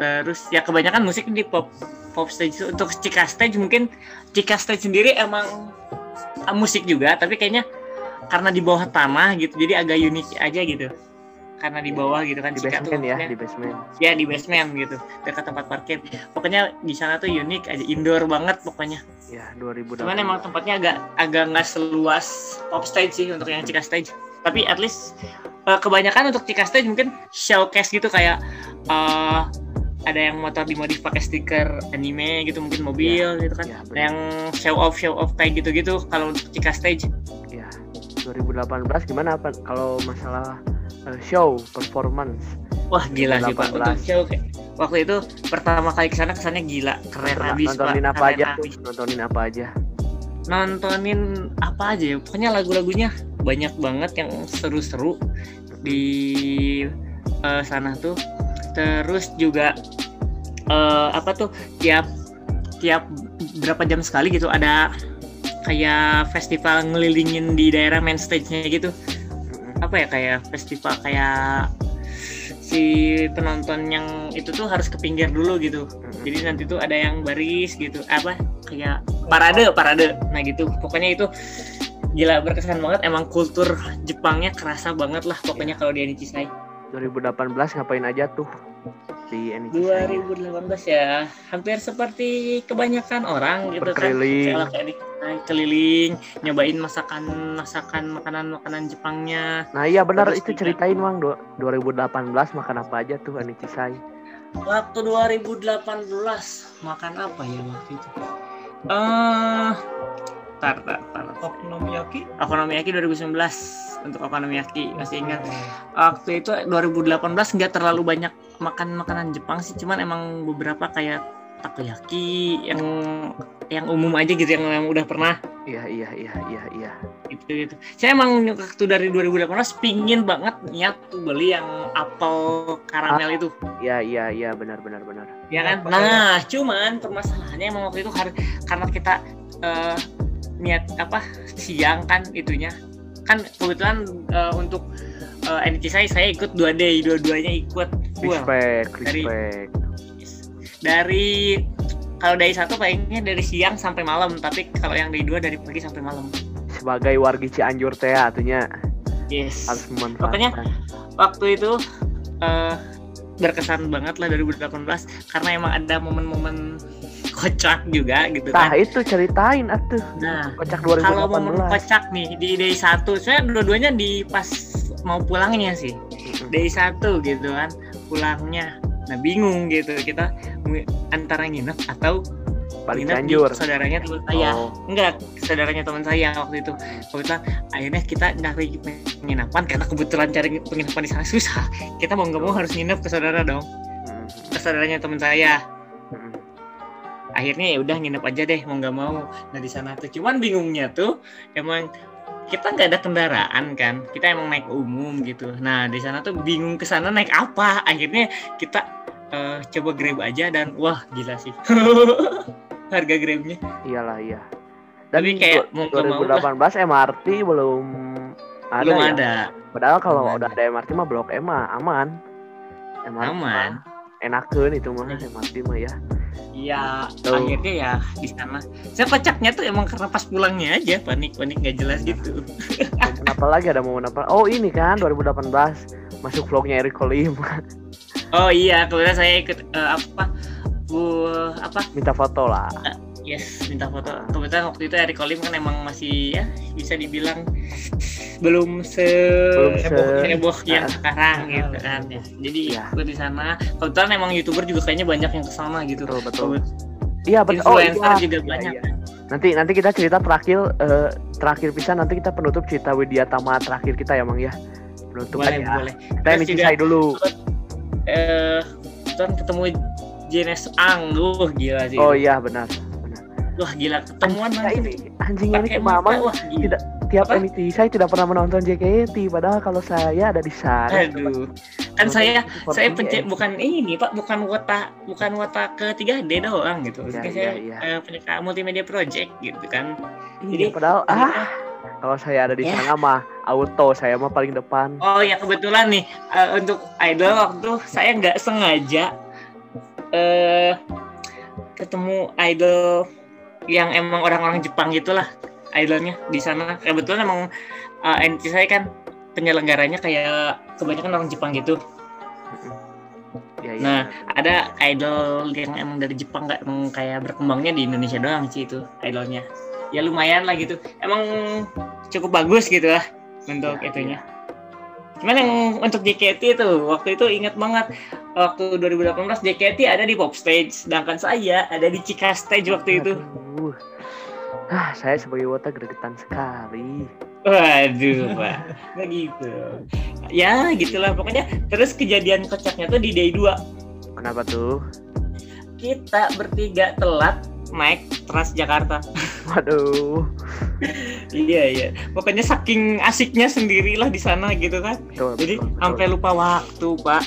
Terus ya kebanyakan musik di pop pop stage itu. untuk Cika stage mungkin Cika stage sendiri emang ah, musik juga tapi kayaknya karena di bawah tanah gitu jadi agak unik aja gitu. Karena di bawah gitu kan di basement ya di basement ya di basement gitu dekat tempat parkir. Pokoknya di sana tuh unik aja indoor banget pokoknya. ya 2000 Cuman emang tempatnya agak agak nggak seluas pop stage sih untuk yang Cika stage. Tapi at least eh, kebanyakan untuk Cika stage mungkin showcase gitu kayak eh, ada yang motor dimodif pakai stiker anime gitu mungkin mobil gitu kan. ya bener. yang show off show off kayak gitu-gitu kalau untuk Cika stage. ya 2018 gimana apa kalau masalah eh, show performance. Wah gila sih pak. 2018. untuk show kayak waktu itu pertama kali ke sana kesannya gila. Keren habis pak. nontonin apa keren aja? tuh habis. nontonin apa aja? Nontonin apa aja ya? Pokoknya lagu-lagunya banyak banget yang seru-seru di eh, sana tuh. Terus juga eh, apa tuh tiap setiap berapa jam sekali gitu ada kayak festival ngelilingin di daerah main stage-nya gitu. Apa ya kayak festival kayak si penonton yang itu tuh harus ke pinggir dulu gitu. Mm-mm. jadi nanti tuh ada yang baris gitu apa kayak parade parade. Nah gitu. Pokoknya itu gila berkesan banget. Emang kultur Jepangnya kerasa banget lah pokoknya kalau di Anichisai 2018 ngapain aja tuh di NHC 2018 ya hampir seperti kebanyakan orang gitu kan. Kayak keliling nyobain masakan masakan makanan makanan Jepangnya. Nah iya benar. Terus itu ceritain Mang do- 2018 makan apa aja tuh Anichisai waktu 2018 makan apa ya waktu itu? Eh tar tar tar. Okonomiyaki? Okonomiyaki 2019 untuk Okonomiyaki masih ingat. Waktu itu 2018 nggak terlalu banyak makan makanan Jepang sih cuman emang beberapa kayak takoyaki yang yang umum aja gitu yang, yang udah pernah. Iya iya iya iya iya. Gitu gitu. Saya emang waktu dari 2018 pingin banget niat tuh beli yang apel karamel itu. Iya iya iya benar benar benar. Ya kan? Nah cuman permasalahannya emang waktu itu karena kita eh, niat apa siang kan itunya. Kan kebetulan eh, untuk uh, saya saya ikut dua day dua-duanya ikut. Wah, respect dari- respect dari kalau dari satu palingnya dari siang sampai malam tapi kalau yang dari dua dari pagi sampai malam. Sebagai wargi Cianjur teh artinya yes. harus Pokoknya- memanfaatkan waktu itu eh, berkesan banget lah 2018 karena emang ada momen-momen kocak juga gitu Nah kan itu ceritain atuh. Nah kocak kalau momen 2018 kocak nih di day satu saya dua-duanya di pas mau pulangnya sih. Day satu gitu kan pulangnya nah bingung gitu. Kita antara nginep atau di Cianjur saudaranya teman saya. Oh. enggak saudaranya teman saya waktu itu. Kebetulan akhirnya kita nyari penginapan karena kebetulan cari penginapan di sana susah. Kita mau nggak mau harus nginep ke saudara dong. Mm-mm. ke saudaranya teman saya. Mm-mm. akhirnya ya udah nginep aja deh mau nggak mau. Nah di sana tuh cuman bingungnya tuh emang kita nggak ada kendaraan kan kita emang naik umum gitu. Nah di sana tuh bingung ke sana naik apa. Akhirnya kita eh, coba grab aja dan wah gila sih. Harga grabnya. Iyalah iya. Dan Tapi kayak mau nggak mau 2018 MRT belum ada belum ya. ada. Padahal kalau Belum udah ada. MRT mah blok M mah aman. MRT Aman. mah enakeun itu mah MRT mah ya Iya, Tuh. akhirnya ya di sana. Saya kocaknya tuh emang karena pas pulangnya aja panik panik nggak jelas gitu. momen apa lagi? Ada momen apa? Oh ini kan 2018 masuk vlognya Eric Kolim. Oh iya, kemudian saya ikut eh, apa? Bu apa? Minta foto lah yes minta foto. Kebetulan waktu itu Eric Kolim kan emang masih ya bisa dibilang belum se belum se heboh, heboh yang Ah. sekarang gitu kan ya. Jadi Iya. ikut di sana. Kebetulan emang youtuber juga kayaknya banyak yang ke sana gitu. betul betul iya betul oh Influencer iya juga Iya, banyak. iya. nanti nanti kita cerita terakhir eh, terakhir bisa nanti kita penutup cerita Widya Tama terakhir kita ya Mang ya penutup Boleh aja boleh. kita Cisai dulu Eh, kebetulan ketemu Jenes Ang, uh, gila sih. oh iya benar Wah gila ketemuan langsung. ini anjingnya ini Mama wah gila. tidak tiap Apa? Saya tidak pernah menonton JKT padahal kalau saya ada di sana Aduh. Kan saya JKT48. saya pencet bukan ini Pak, bukan wota bukan wota ke 3D doang gitu. Iya, saya iya. eh, penyuka multimedia project gitu kan. Iya, Jadi- padahal ah kalau saya ada di Ya. sana mah auto saya mah paling depan Oh ya kebetulan nih eh, untuk idol waktu saya nggak sengaja eh ketemu idol yang emang orang-orang Jepang gitulah idolnya di sana. Kebetulan emang eh, NC saya kan penyelenggaranya kayak kebanyakan orang Jepang gitu. ya, ya, Nah, ada idol yang emang dari Jepang nggak emang kayak berkembangnya di Indonesia doang sih itu idolnya. Ya lumayan lah gitu. Emang cukup bagus gitu lah untuk Ya, itunya. Cuman yang untuk JKT itu waktu itu ingat banget waktu 2018 JKT ada di pop stage, sedangkan saya ada di Cika stage waktu itu. Aduh. ah saya sebagai wota gregetan sekali Waduh, Pak. Nggak gitu. Ya, gitulah pokoknya. Terus kejadian kocaknya tuh di day 2. kenapa tuh Kita bertiga telat naik Transjakarta. waduh Iya iya. Pokoknya saking asiknya sendirilah di sana gitu kan. betul, Jadi sampai lupa waktu pak.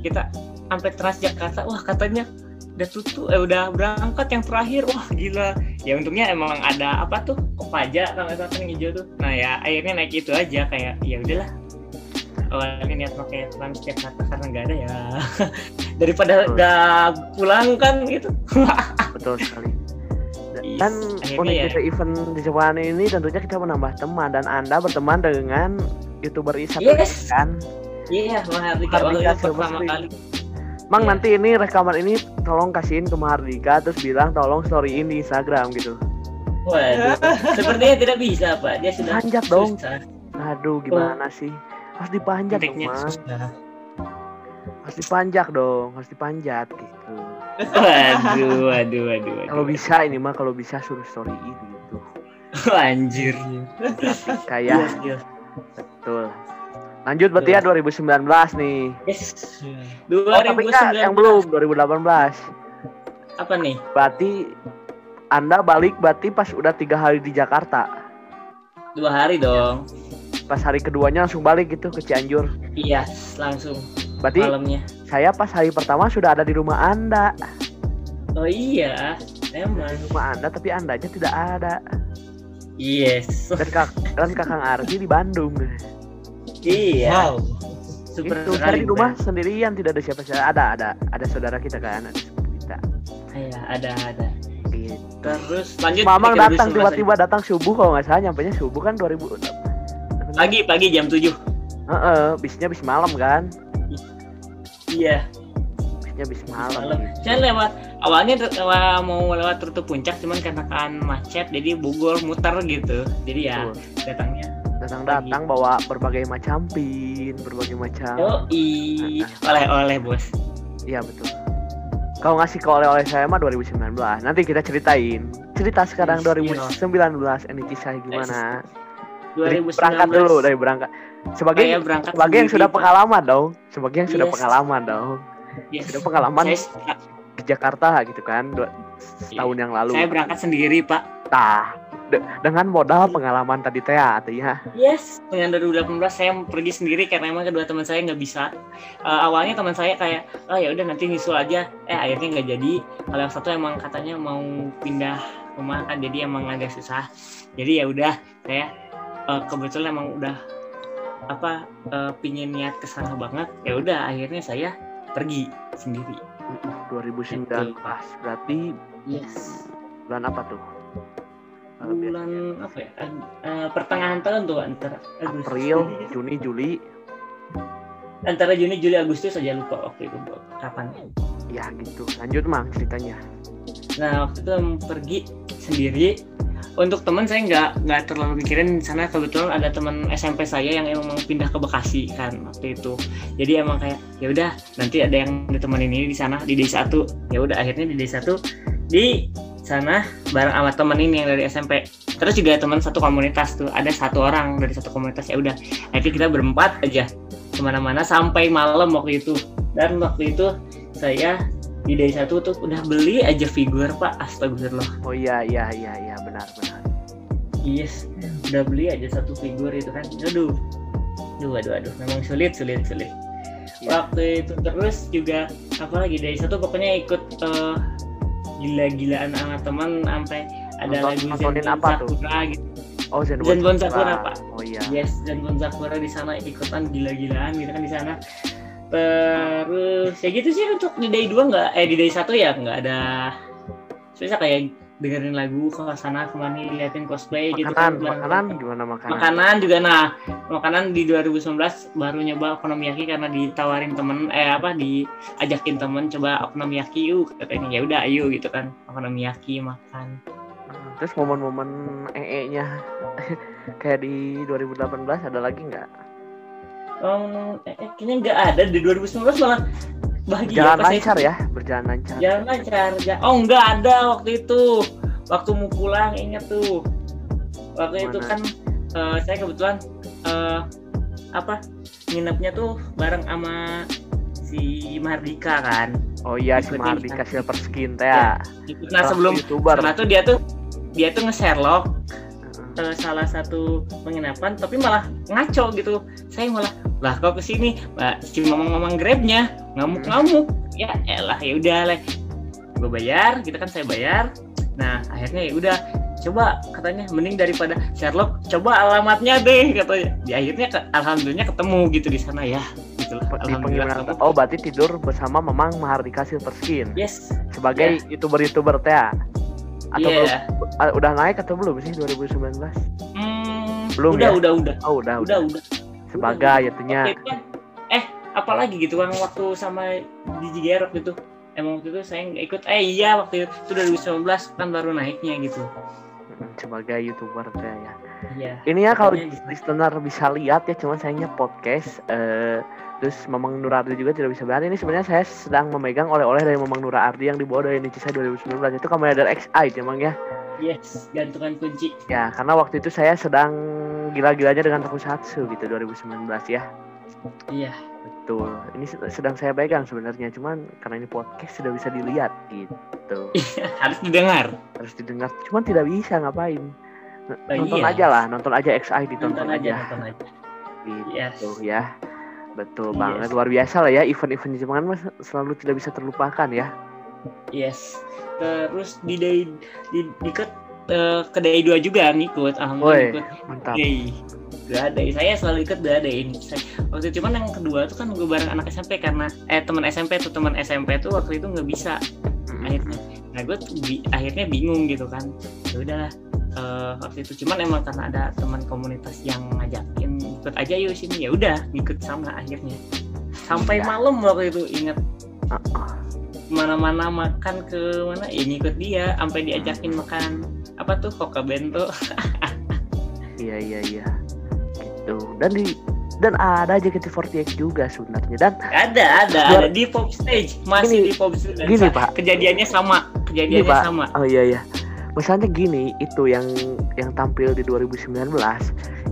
Kita sampai Transjakarta. Wah katanya udah tutup eh udah berangkat yang terakhir wah gila ya untungnya emang ada apa tuh kopaja nggak salah yang hijau tuh nah ya akhirnya naik itu aja kayak ya udahlah awalnya niat pakai trans Jakarta karena nggak ada ya daripada nggak pulang kan gitu betul sekali dan unik ya. event di Jepang ini tentunya kita menambah teman dan anda berteman dengan youtuber Isa Yes. kan iya waktu Mahardika itu pertama kali Mang Iya. nanti ini rekaman ini tolong kasihin ke Mahardika terus bilang tolong storyin di Instagram gitu waduh sepertinya tidak bisa pak dia sudah Panjat dong. susah. aduh gimana sih harus dipanjat dong Mang Nah, harus dipanjat dong harus dipanjat gitu waduh waduh waduh waduh kalau bisa ini mah kalau bisa suruh storyin gitu anjir kayak Yes, yes. betul lanjut berarti ya 2019 nih Yes. iya. oh tapi enggak 2019. yang belum 2018 Apa nih? berarti anda balik berarti pas udah tiga hari di Jakarta Dua hari dong. pas hari keduanya langsung balik gitu ke Cianjur Iya, langsung berarti malamnya. saya pas hari pertama sudah ada di rumah anda Oh iya, emang. di rumah anda tapi andanya tidak ada Yes. dan kak dan kakang di Bandung iya. Wow. Super itu saya di rumah sendirian tidak ada siapa-siapa ada ada ada saudara kita kan ada kita Iya, ada ada. gitu. Terus lanjut. Mamang datang 2019 tiba-tiba datang subuh kalau nggak salah nyampe nya subuh kan 2000 aja. Pagi pagi jam 7 Heeh, bisnya bis malam kan Iya. bisnya bis malam Malam. Saya lewat awalnya ter- lewa- mau lewat rute puncak cuman karena kan macet jadi Bogor muter gitu. Jadi ya Betul. datangnya. datang-datang bawa berbagai macam pin berbagai macam Oh i oleh-oleh bos. Iya betul. Kau ngasih ke oleh-oleh saya mah 2019. Nanti kita ceritain. Cerita sekarang Iya. 2019 ini kisah gimana? 2019. berangkat dulu dari berangkat. Sebagai Saya berangkat sebagai yang sudah Pak. pengalaman dong. Sebagai yang sudah Yes. pengalaman dong. Yes. Sudah pengalaman Saya, ke Jakarta gitu kan dua, setahun yang lalu. saya berangkat sendiri pak. Tah, de- dengan modal pengalaman tadi teh ya, teh ya. Yes. Dengan 2018 saya pergi sendiri karena emang kedua teman saya nggak bisa. Eh, awalnya teman saya kayak, oh ya udah nanti nyusul aja. Eh akhirnya nggak jadi. Kalau yang satu emang katanya mau pindah rumah kan, jadi emang agak susah. Jadi ya udah saya eh, kebetulan emang udah apa eh, pingin niat ke sana banget. Ya udah akhirnya saya pergi sendiri. Mm, 2019 berarti Yes. bulan apa tuh? Eh, biasanya. Bulan apa ya? Eh, pertengahan tahun tuh antara Agustus. April, Juni, Juli. antara Juni Juli Agustus saja lupa waktu itu kapan Ya gitu. Lanjut mang ceritanya. nah waktu itu pergi sendiri untuk teman saya nggak nggak terlalu mikirin sana. Kebetulan ada teman SMP saya yang emang mau pindah ke Bekasi kan waktu itu. Jadi emang kayak ya udah nanti ada yang ditemenin ini di sana di desa satu. Ya udah akhirnya di desa satu di sana bareng sama temen ini yang dari SMP terus juga teman satu komunitas tuh ada satu orang dari satu komunitas. Ya udah akhirnya kita berempat aja ke mana-mana sampai malam waktu itu. Dan waktu itu saya di day satu tuh udah beli aja figur pak astagfirullah Oh iya iya iya iya benar benar. yes udah beli aja satu figur itu kan aduh aduh aduh aduh memang sulit sulit sulit Iya. waktu itu terus juga apalagi dari satu pokoknya ikut eh, gila-gilaan sama teman sampai ada Nonton- lagu Zenbon apa tuh? Sakura gitu Oh Zenbon, Zenbon Sakura, Pak. Oh iya. Yes, dan Bon Sakura di sana ikutan gila-gilaan gitu kan di sana. Terus ya gitu sih untuk di day 2 nggak eh di day 1 ya nggak ada susah kayak dengerin lagu ke sana ke mana liatin cosplay gitu Makanan, kan. makanan gimana makanan? Makanan juga nah, makanan di 2019 baru nyoba okonomiyaki karena ditawarin temen eh apa diajakin temen coba okonomiyaki yuk katanya ya udah ayo gitu kan okonomiyaki makan. Hmm, Terus momen-momen ee-nya kayak di 2018 ada lagi nggak? Oh, eh, kayaknya nggak ada di 2019 malah bahagia Jalan pas lancar ya, berjalan lancar. Jalan lancar. Ja- Oh nggak ada waktu itu. Waktu mau pulang inget tuh. Waktu itu Mana? kan eh, saya kebetulan eh, apa nginepnya tuh bareng sama si Mardika kan. Oh iya si Mardika. Silver Skin teh ya. Nah sebelum youtuber. tuh dia tuh dia tuh nge-Sherlock Heeh. eh, salah satu penginapan tapi malah ngaco gitu. Saya malah lah kok ke sini? Mbak si mamang mamang grabnya. Ngamuk ngamuk ya elah ya udah lah gue bayar gitu kan saya bayar. Nah akhirnya ya udah coba katanya mending daripada Sherlock coba alamatnya deh katanya. Di akhirnya ke, alhamdulillah ketemu gitu di sana ya. Gitu lah Di alhamdulillah pengiriman ketemu. oh berarti tidur bersama Memang Mahardika Silver Skin? Yes. Sebagai youtuber-youtuber teh ya? Atau iya belum, ah, udah naik atau belum sih 2019? Hmm, Belum udah, ya? udah udah Oh udah udah udah. udah Sebagai itunya. Waktu itu kan, eh apalagi gitu kan waktu sama Gigi Gerok gitu emang waktu itu saya nggak ikut eh iya waktu itu 2019 kan baru naiknya gitu Sebagai youtuber ya. iya Ini ya kalau listener bisa lihat ya, cuman sayangnya podcast. eh terus Memang Nurardi juga tidak bisa berani. Ini sebenarnya saya sedang memegang oleh-oleh dari Memang Nurardi yang dibawa dari Nicisa 2019 itu kamera dari XI emang ya. yes gantungan kunci Ya, karena waktu itu saya sedang gila-gilanya dengan Tokusatsu gitu 2019 ya. iya Betul. Ini sed- sedang saya pegang sebenarnya, cuman karena ini podcast sudah bisa dilihat gitu. harus didengar Harus didengar, cuman tidak bisa ngapain. N- Oh, nonton iya. aja lah, nonton aja XI ditonton nonton aja aja. nonton aja Gitu yes ya. Betul Yes. banget, luar biasa lah ya event-event Jepangan mas selalu tidak bisa terlupakan ya. yes. Terus di day di ikut eh, ke day 2 juga ngikut alhamdulillah Woi, ikut. mantap. day. Dua day saya selalu ikut dua day ini. Waktu itu cuman yang kedua tuh kan gue bareng anak SMP karena eh teman SMP tuh teman SMP tuh waktu itu nggak bisa akhirnya. Nah gue bi- akhirnya bingung gitu kan. Ya udahlah eh, waktu itu cuman emang karena ada teman komunitas yang ngajakin ikut aja yuk sini ya udah ngikut sama akhirnya sampai Iya. malam waktu itu inget mana-mana makan ke mana ya ngikut dia sampai diajakin makan apa tuh koka bento Iya iya iya. Gitu. Dan di dan ada JKT48 juga sebenarnya dan ada ada Luar- ada di pop stage masih Gini- di pop stage gini, Pak. kejadiannya sama kejadiannya Pak. sama Oh iya iya. Misalnya gini, itu yang yang tampil di 2019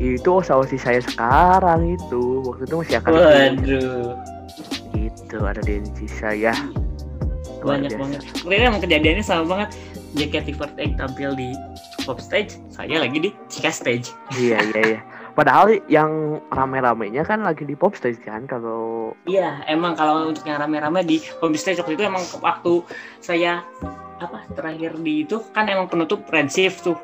itu osi saya sekarang itu waktu itu masih akan waduh gitu ada di Indonesia ya. Luar banyak biasa. banget Kemarin emang kejadiannya sama banget JKT48 tampil di pop stage saya lagi di Cika stage Iya iya iya. Padahal yang rame-ramenya kan lagi di pop stage kan kalau iya emang kalau untuk yang rame-rame di pop stage waktu itu emang waktu saya apa terakhir di itu kan emang penutup red shift tuh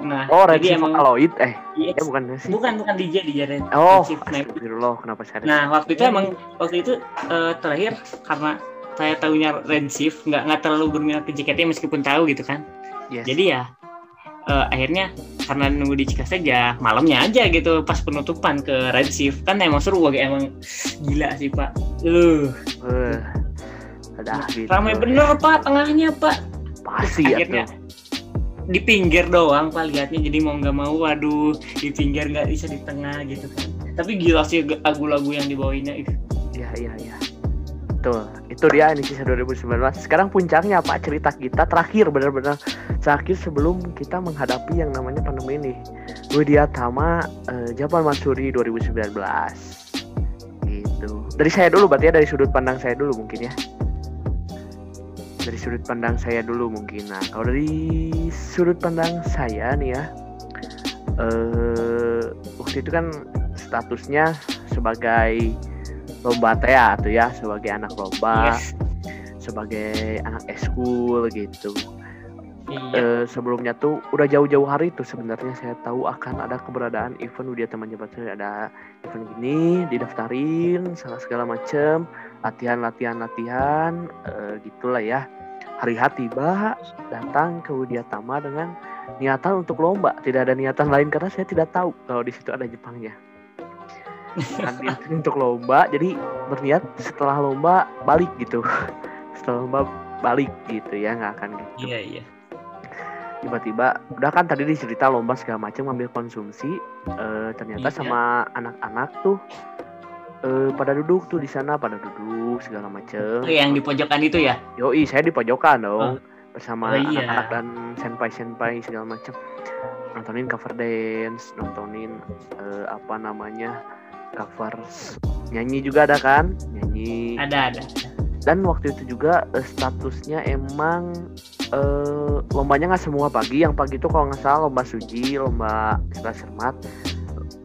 nah Oh, Red jadi Shift emang Vocaloid eh iya, ya bukan sih. bukan bukan DJ DJ red, Oh, astagfirullah kenapa saya Nah waktu itu emang waktu itu eh, terakhir karena saya tahunya red shift nggak nggak terlalu berminat ke JKT meskipun tahu gitu kan. Yes. Jadi ya eh, akhirnya karena nunggu di Cika saja malamnya aja gitu pas penutupan ke red shift kan emang seru agak emang gila sih pak. Uh, ada gitu. ramai bener pak tengahnya pak. Pasti ya akhirnya tuh. di pinggir doang pak lihatnya jadi mau nggak mau waduh di pinggir nggak bisa di tengah gitu kan. Tapi gila sih lagu-lagu yang dibawainnya itu. Iya iya iya. Betul. Itu dia Indonesia 2019. Sekarang puncaknya apa? Cerita kita terakhir benar-benar terakhir sebelum kita menghadapi yang namanya pandemi ini. Widya Tama eh, Japan Matsuri 2019. Gitu. Dari saya dulu berarti ya dari sudut pandang saya dulu mungkin ya. Dari sudut pandang saya dulu mungkin. Nah, kalau dari sudut pandang saya nih ya. Eh waktu itu kan statusnya sebagai lomba tea tuh ya sebagai anak lomba Yes. sebagai anak eskul gitu Iya. Eh, sebelumnya tuh udah jauh-jauh hari tuh sebenarnya saya tahu akan ada keberadaan event Widya Teman Jabat Suri. ada event gini didaftarin salah segala macem latihan latihan latihan eh, gitulah ya hari H tiba datang ke Widya Tama dengan niatan untuk lomba tidak ada niatan lain karena saya tidak tahu kalau di situ ada Jepangnya Kan untuk lomba jadi berniat setelah lomba balik gitu setelah lomba balik gitu ya nggak akan gitu Iya iya. tiba-tiba udah kan tadi dicerita lomba segala macam ngambil konsumsi eh, ternyata Iya. sama anak-anak tuh eh, pada duduk tuh di sana pada duduk segala macam Oh, yang di pojokan itu ya? yoi saya di pojokan dong. Bersama Oh, iya. anak-anak dan senpai senpai segala macam nontonin cover dance nontonin eh, apa namanya cover nyanyi juga ada kan? Nyanyi. Ada ada. dan waktu itu juga eh, statusnya emang eh, lombanya nggak semua pagi. Yang pagi itu kalau nggak salah lomba suji lomba istilah sermat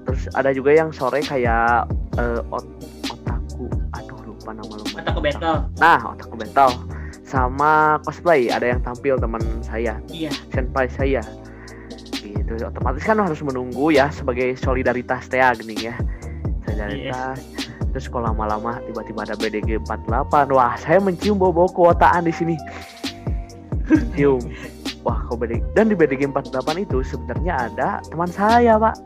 terus ada juga yang sore kayak eh, ot- otaku. Aduh lupa nama lomba Mata ke battle. nah otaku battle. Sama cosplay. Ada yang tampil teman saya. Iya. senpai saya. Gitu. Otomatis kan harus menunggu ya sebagai solidaritas teh gini ya. Solidaritas. Terus kalau lama-lama tiba-tiba ada BDG 48 wah saya mencium bau-bau kuotaan di sini. Cium. Wah kok BDG dan di BDG 48 itu sebenarnya ada teman saya pak.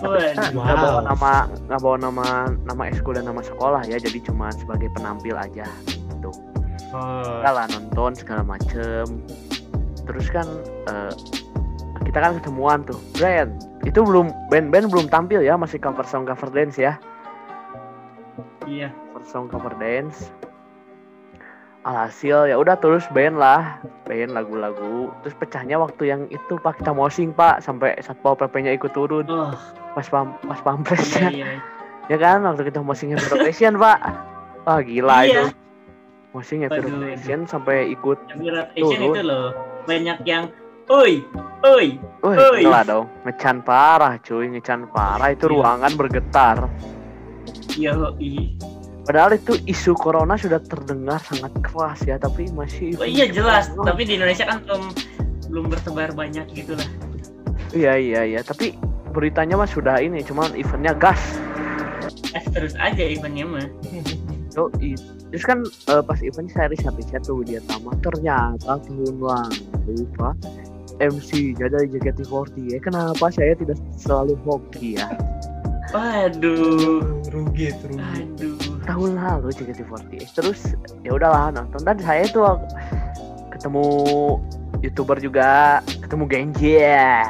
Nggak Wow. bawa nama nggak bawa nama nama ekskul dan nama sekolah ya. Jadi cuma sebagai penampil aja. Gitu. Oh, Kita lah nonton segala macem. Terus kan eh, kita kan ketemuan tuh. Brand itu belum band-band belum tampil ya. Masih cover song cover dance ya. Iya. cover song cover dance alhasil ya udah terus band lah band lagu-lagu terus pecahnya waktu yang itu pak kita mosing pak sampai satpol pp nya ikut turun Oh, pas pam pas pampres iya, ya iya. ya kan waktu kita mosing Hero Passion pak wah gila Iya. itu mosing Hero Waduh, Passion sampai ikut Turun. itu loh. Banyak yang Oi, oi, Oi. gila dong, ngecan parah cuy, ngecan parah itu Iya. ruangan bergetar. yoi. Padahal itu isu corona sudah terdengar sangat keras ya, tapi masih. Oh iya jelas, Oh, tapi di Indonesia kan belum belum bertebar banyak gitu lah. Iya iya iya, tapi beritanya mah sudah ini, cuman eventnya gas. Eh, terus aja eventnya mah. So, terus kan eh, pas event saya riset riset tuh dia tamat ternyata tahun lalu pak MC jadi JKT48 ya kenapa saya tidak selalu hoki ya Waduh, rugi itu rugi. aduh. Tahun lalu JKT48 terus ya udahlah nonton dan saya itu ketemu youtuber juga ketemu Genji ya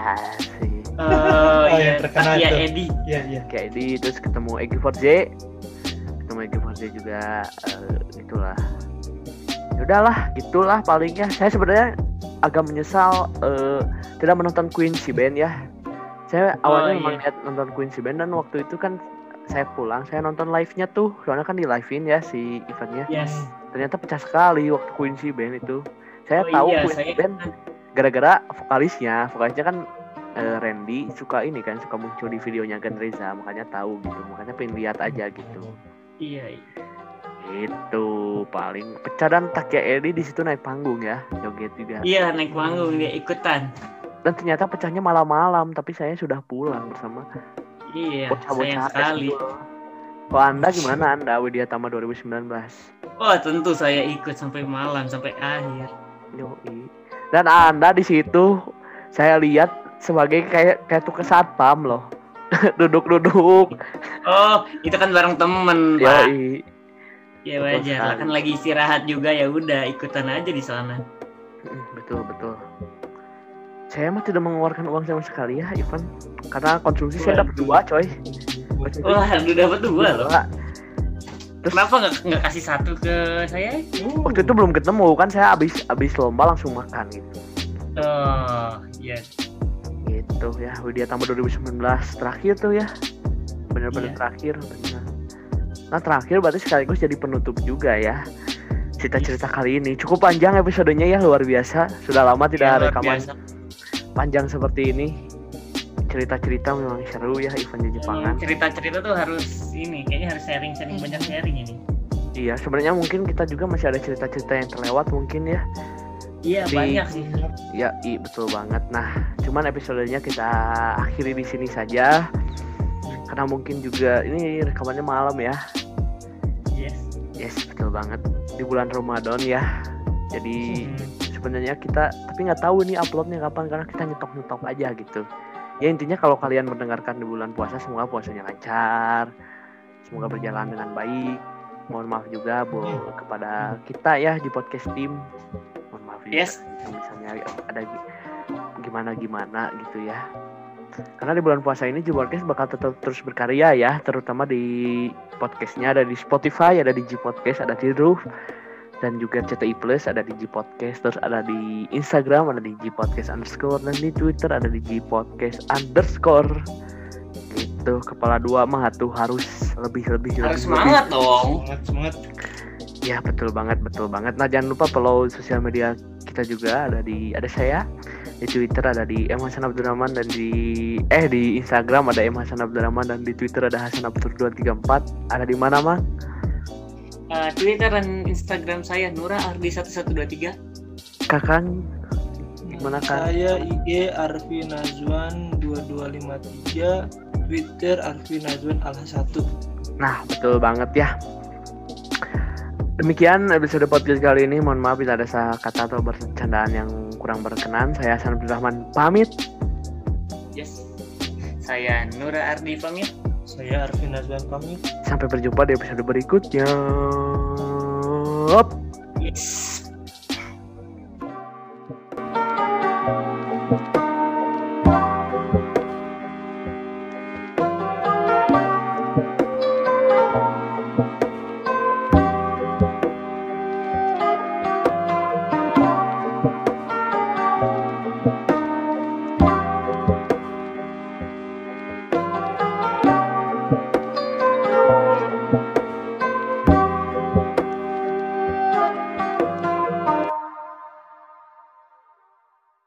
sih Oh, yang iya, terkenal tuh. Edi. Iya iya. kayak di terus ketemu Egi 4J ketemu Egi 4J juga eh, itulah ya udahlah gitulah palingnya saya sebenarnya agak menyesal eh, tidak menonton Quincy Band ya saya awalnya iya. memang lihat nonton Quincy Band dan waktu itu kan saya pulang saya nonton live-nya tuh. Soalnya kan di live-in ya si eventnya. Yes. ternyata pecah sekali waktu Quincy Band itu. Saya Oh tahu iya, Quincy saya Band gara-gara vokalisnya. Vokalisnya kan eh, Randy suka ini kan suka muncul di videonya Gen Reza. Makanya tahu gitu. Makanya pengen lihat aja gitu. Iya, iya. itu paling pecah dan Takya Edi di situ naik panggung ya. Joget juga. Iya, naik panggung dia ikutan. dan ternyata pecahnya malam-malam tapi saya sudah pulang bersama Iya, sayang bocah-bocah sekali. eskul. kalau anda gimana anda Widya Tama 2019 Oh, tentu saya ikut sampai malam, sampai akhir. Yoi. dan anda di situ saya lihat sebagai kayak kayak tukang satpam loh duduk-duduk Oh, itu kan bareng temen, Pak. Yoi. Ya Betul wajar kan lagi istirahat juga ya udah ikutan aja di sana. Betul betul saya mah tidak mengeluarkan uang sama sekali ya Ivan karena konsumsi saya dapat dua coy Wah, lu dapat dua loh. Terus Kenapa nggak nggak kasih satu ke saya? waktu itu belum ketemu kan saya abis abis lomba langsung makan gitu Oh, iya. gitu ya Widya Tama 2019 terakhir tuh ya bener-bener Iya. terakhir bener. nah terakhir berarti sekaligus jadi penutup juga ya cerita-cerita kali ini. Cukup panjang episodenya ya luar biasa. Sudah lama tidak Iya, luar rekaman biasa. panjang seperti ini. Cerita-cerita memang seru ya event di Jepangan Emang Cerita-cerita tuh harus ini, kayaknya harus sharing-sharing banyak sharing ini. iya sebenarnya mungkin kita juga masih ada cerita-cerita yang terlewat mungkin ya. Iya, Di- banyak sih. ya i betul banget. Nah cuman episodenya kita akhiri di sini saja. Karena mungkin juga ini rekamannya malam ya Yes. betul banget. Di bulan Ramadan ya. Jadi Hmm. sebenarnya kita tapi nggak tahu nih uploadnya kapan karena kita nyetok nyetok aja gitu. Ya intinya kalau kalian mendengarkan di bulan puasa semoga puasanya lancar. Semoga berjalan dengan baik. Mohon maaf juga bu kepada kita ya di podcast tim mohon maaf juga Yes. yang misalnya ada gi- gimana gimana gitu ya karena di bulan puasa ini Podcast bakal tetap terus berkarya ya terutama di podcastnya ada di Spotify ada di G Podcast ada di Roof dan juga CTI Plus ada di G Podcast terus ada di Instagram ada di G Podcast underscore dan di Twitter ada di G Podcast underscore gitu kepala dua mah tuh harus lebih lebih Harus lebih, semangat dong. Semangat semangat. Ya betul banget betul banget. Nah jangan lupa follow sosial media kita juga ada di ada saya di Twitter ada di M Hasan Abdurrahman dan di eh di Instagram ada M Hasan Abdurrahman dan di Twitter ada Hasan Abdur 234 ada di mana mah? Eh, Twitter dan Instagram saya Nura Ardi 1123. Kakang Gimana, Kang? Saya IG Arfi Nazwan 2253, Twitter Arfi Nazwan Al 1. Nah, betul banget ya. Demikian episode podcast kali ini. Mohon maaf bila ada salah kata atau bercandaan yang kurang berkenan. Saya Hasan Abdul Rahman pamit. Yes. Saya Nura Ardi pamit. Saya Arfi Nazwan pamit. Sampai berjumpa di episode berikutnya. Up. Yes.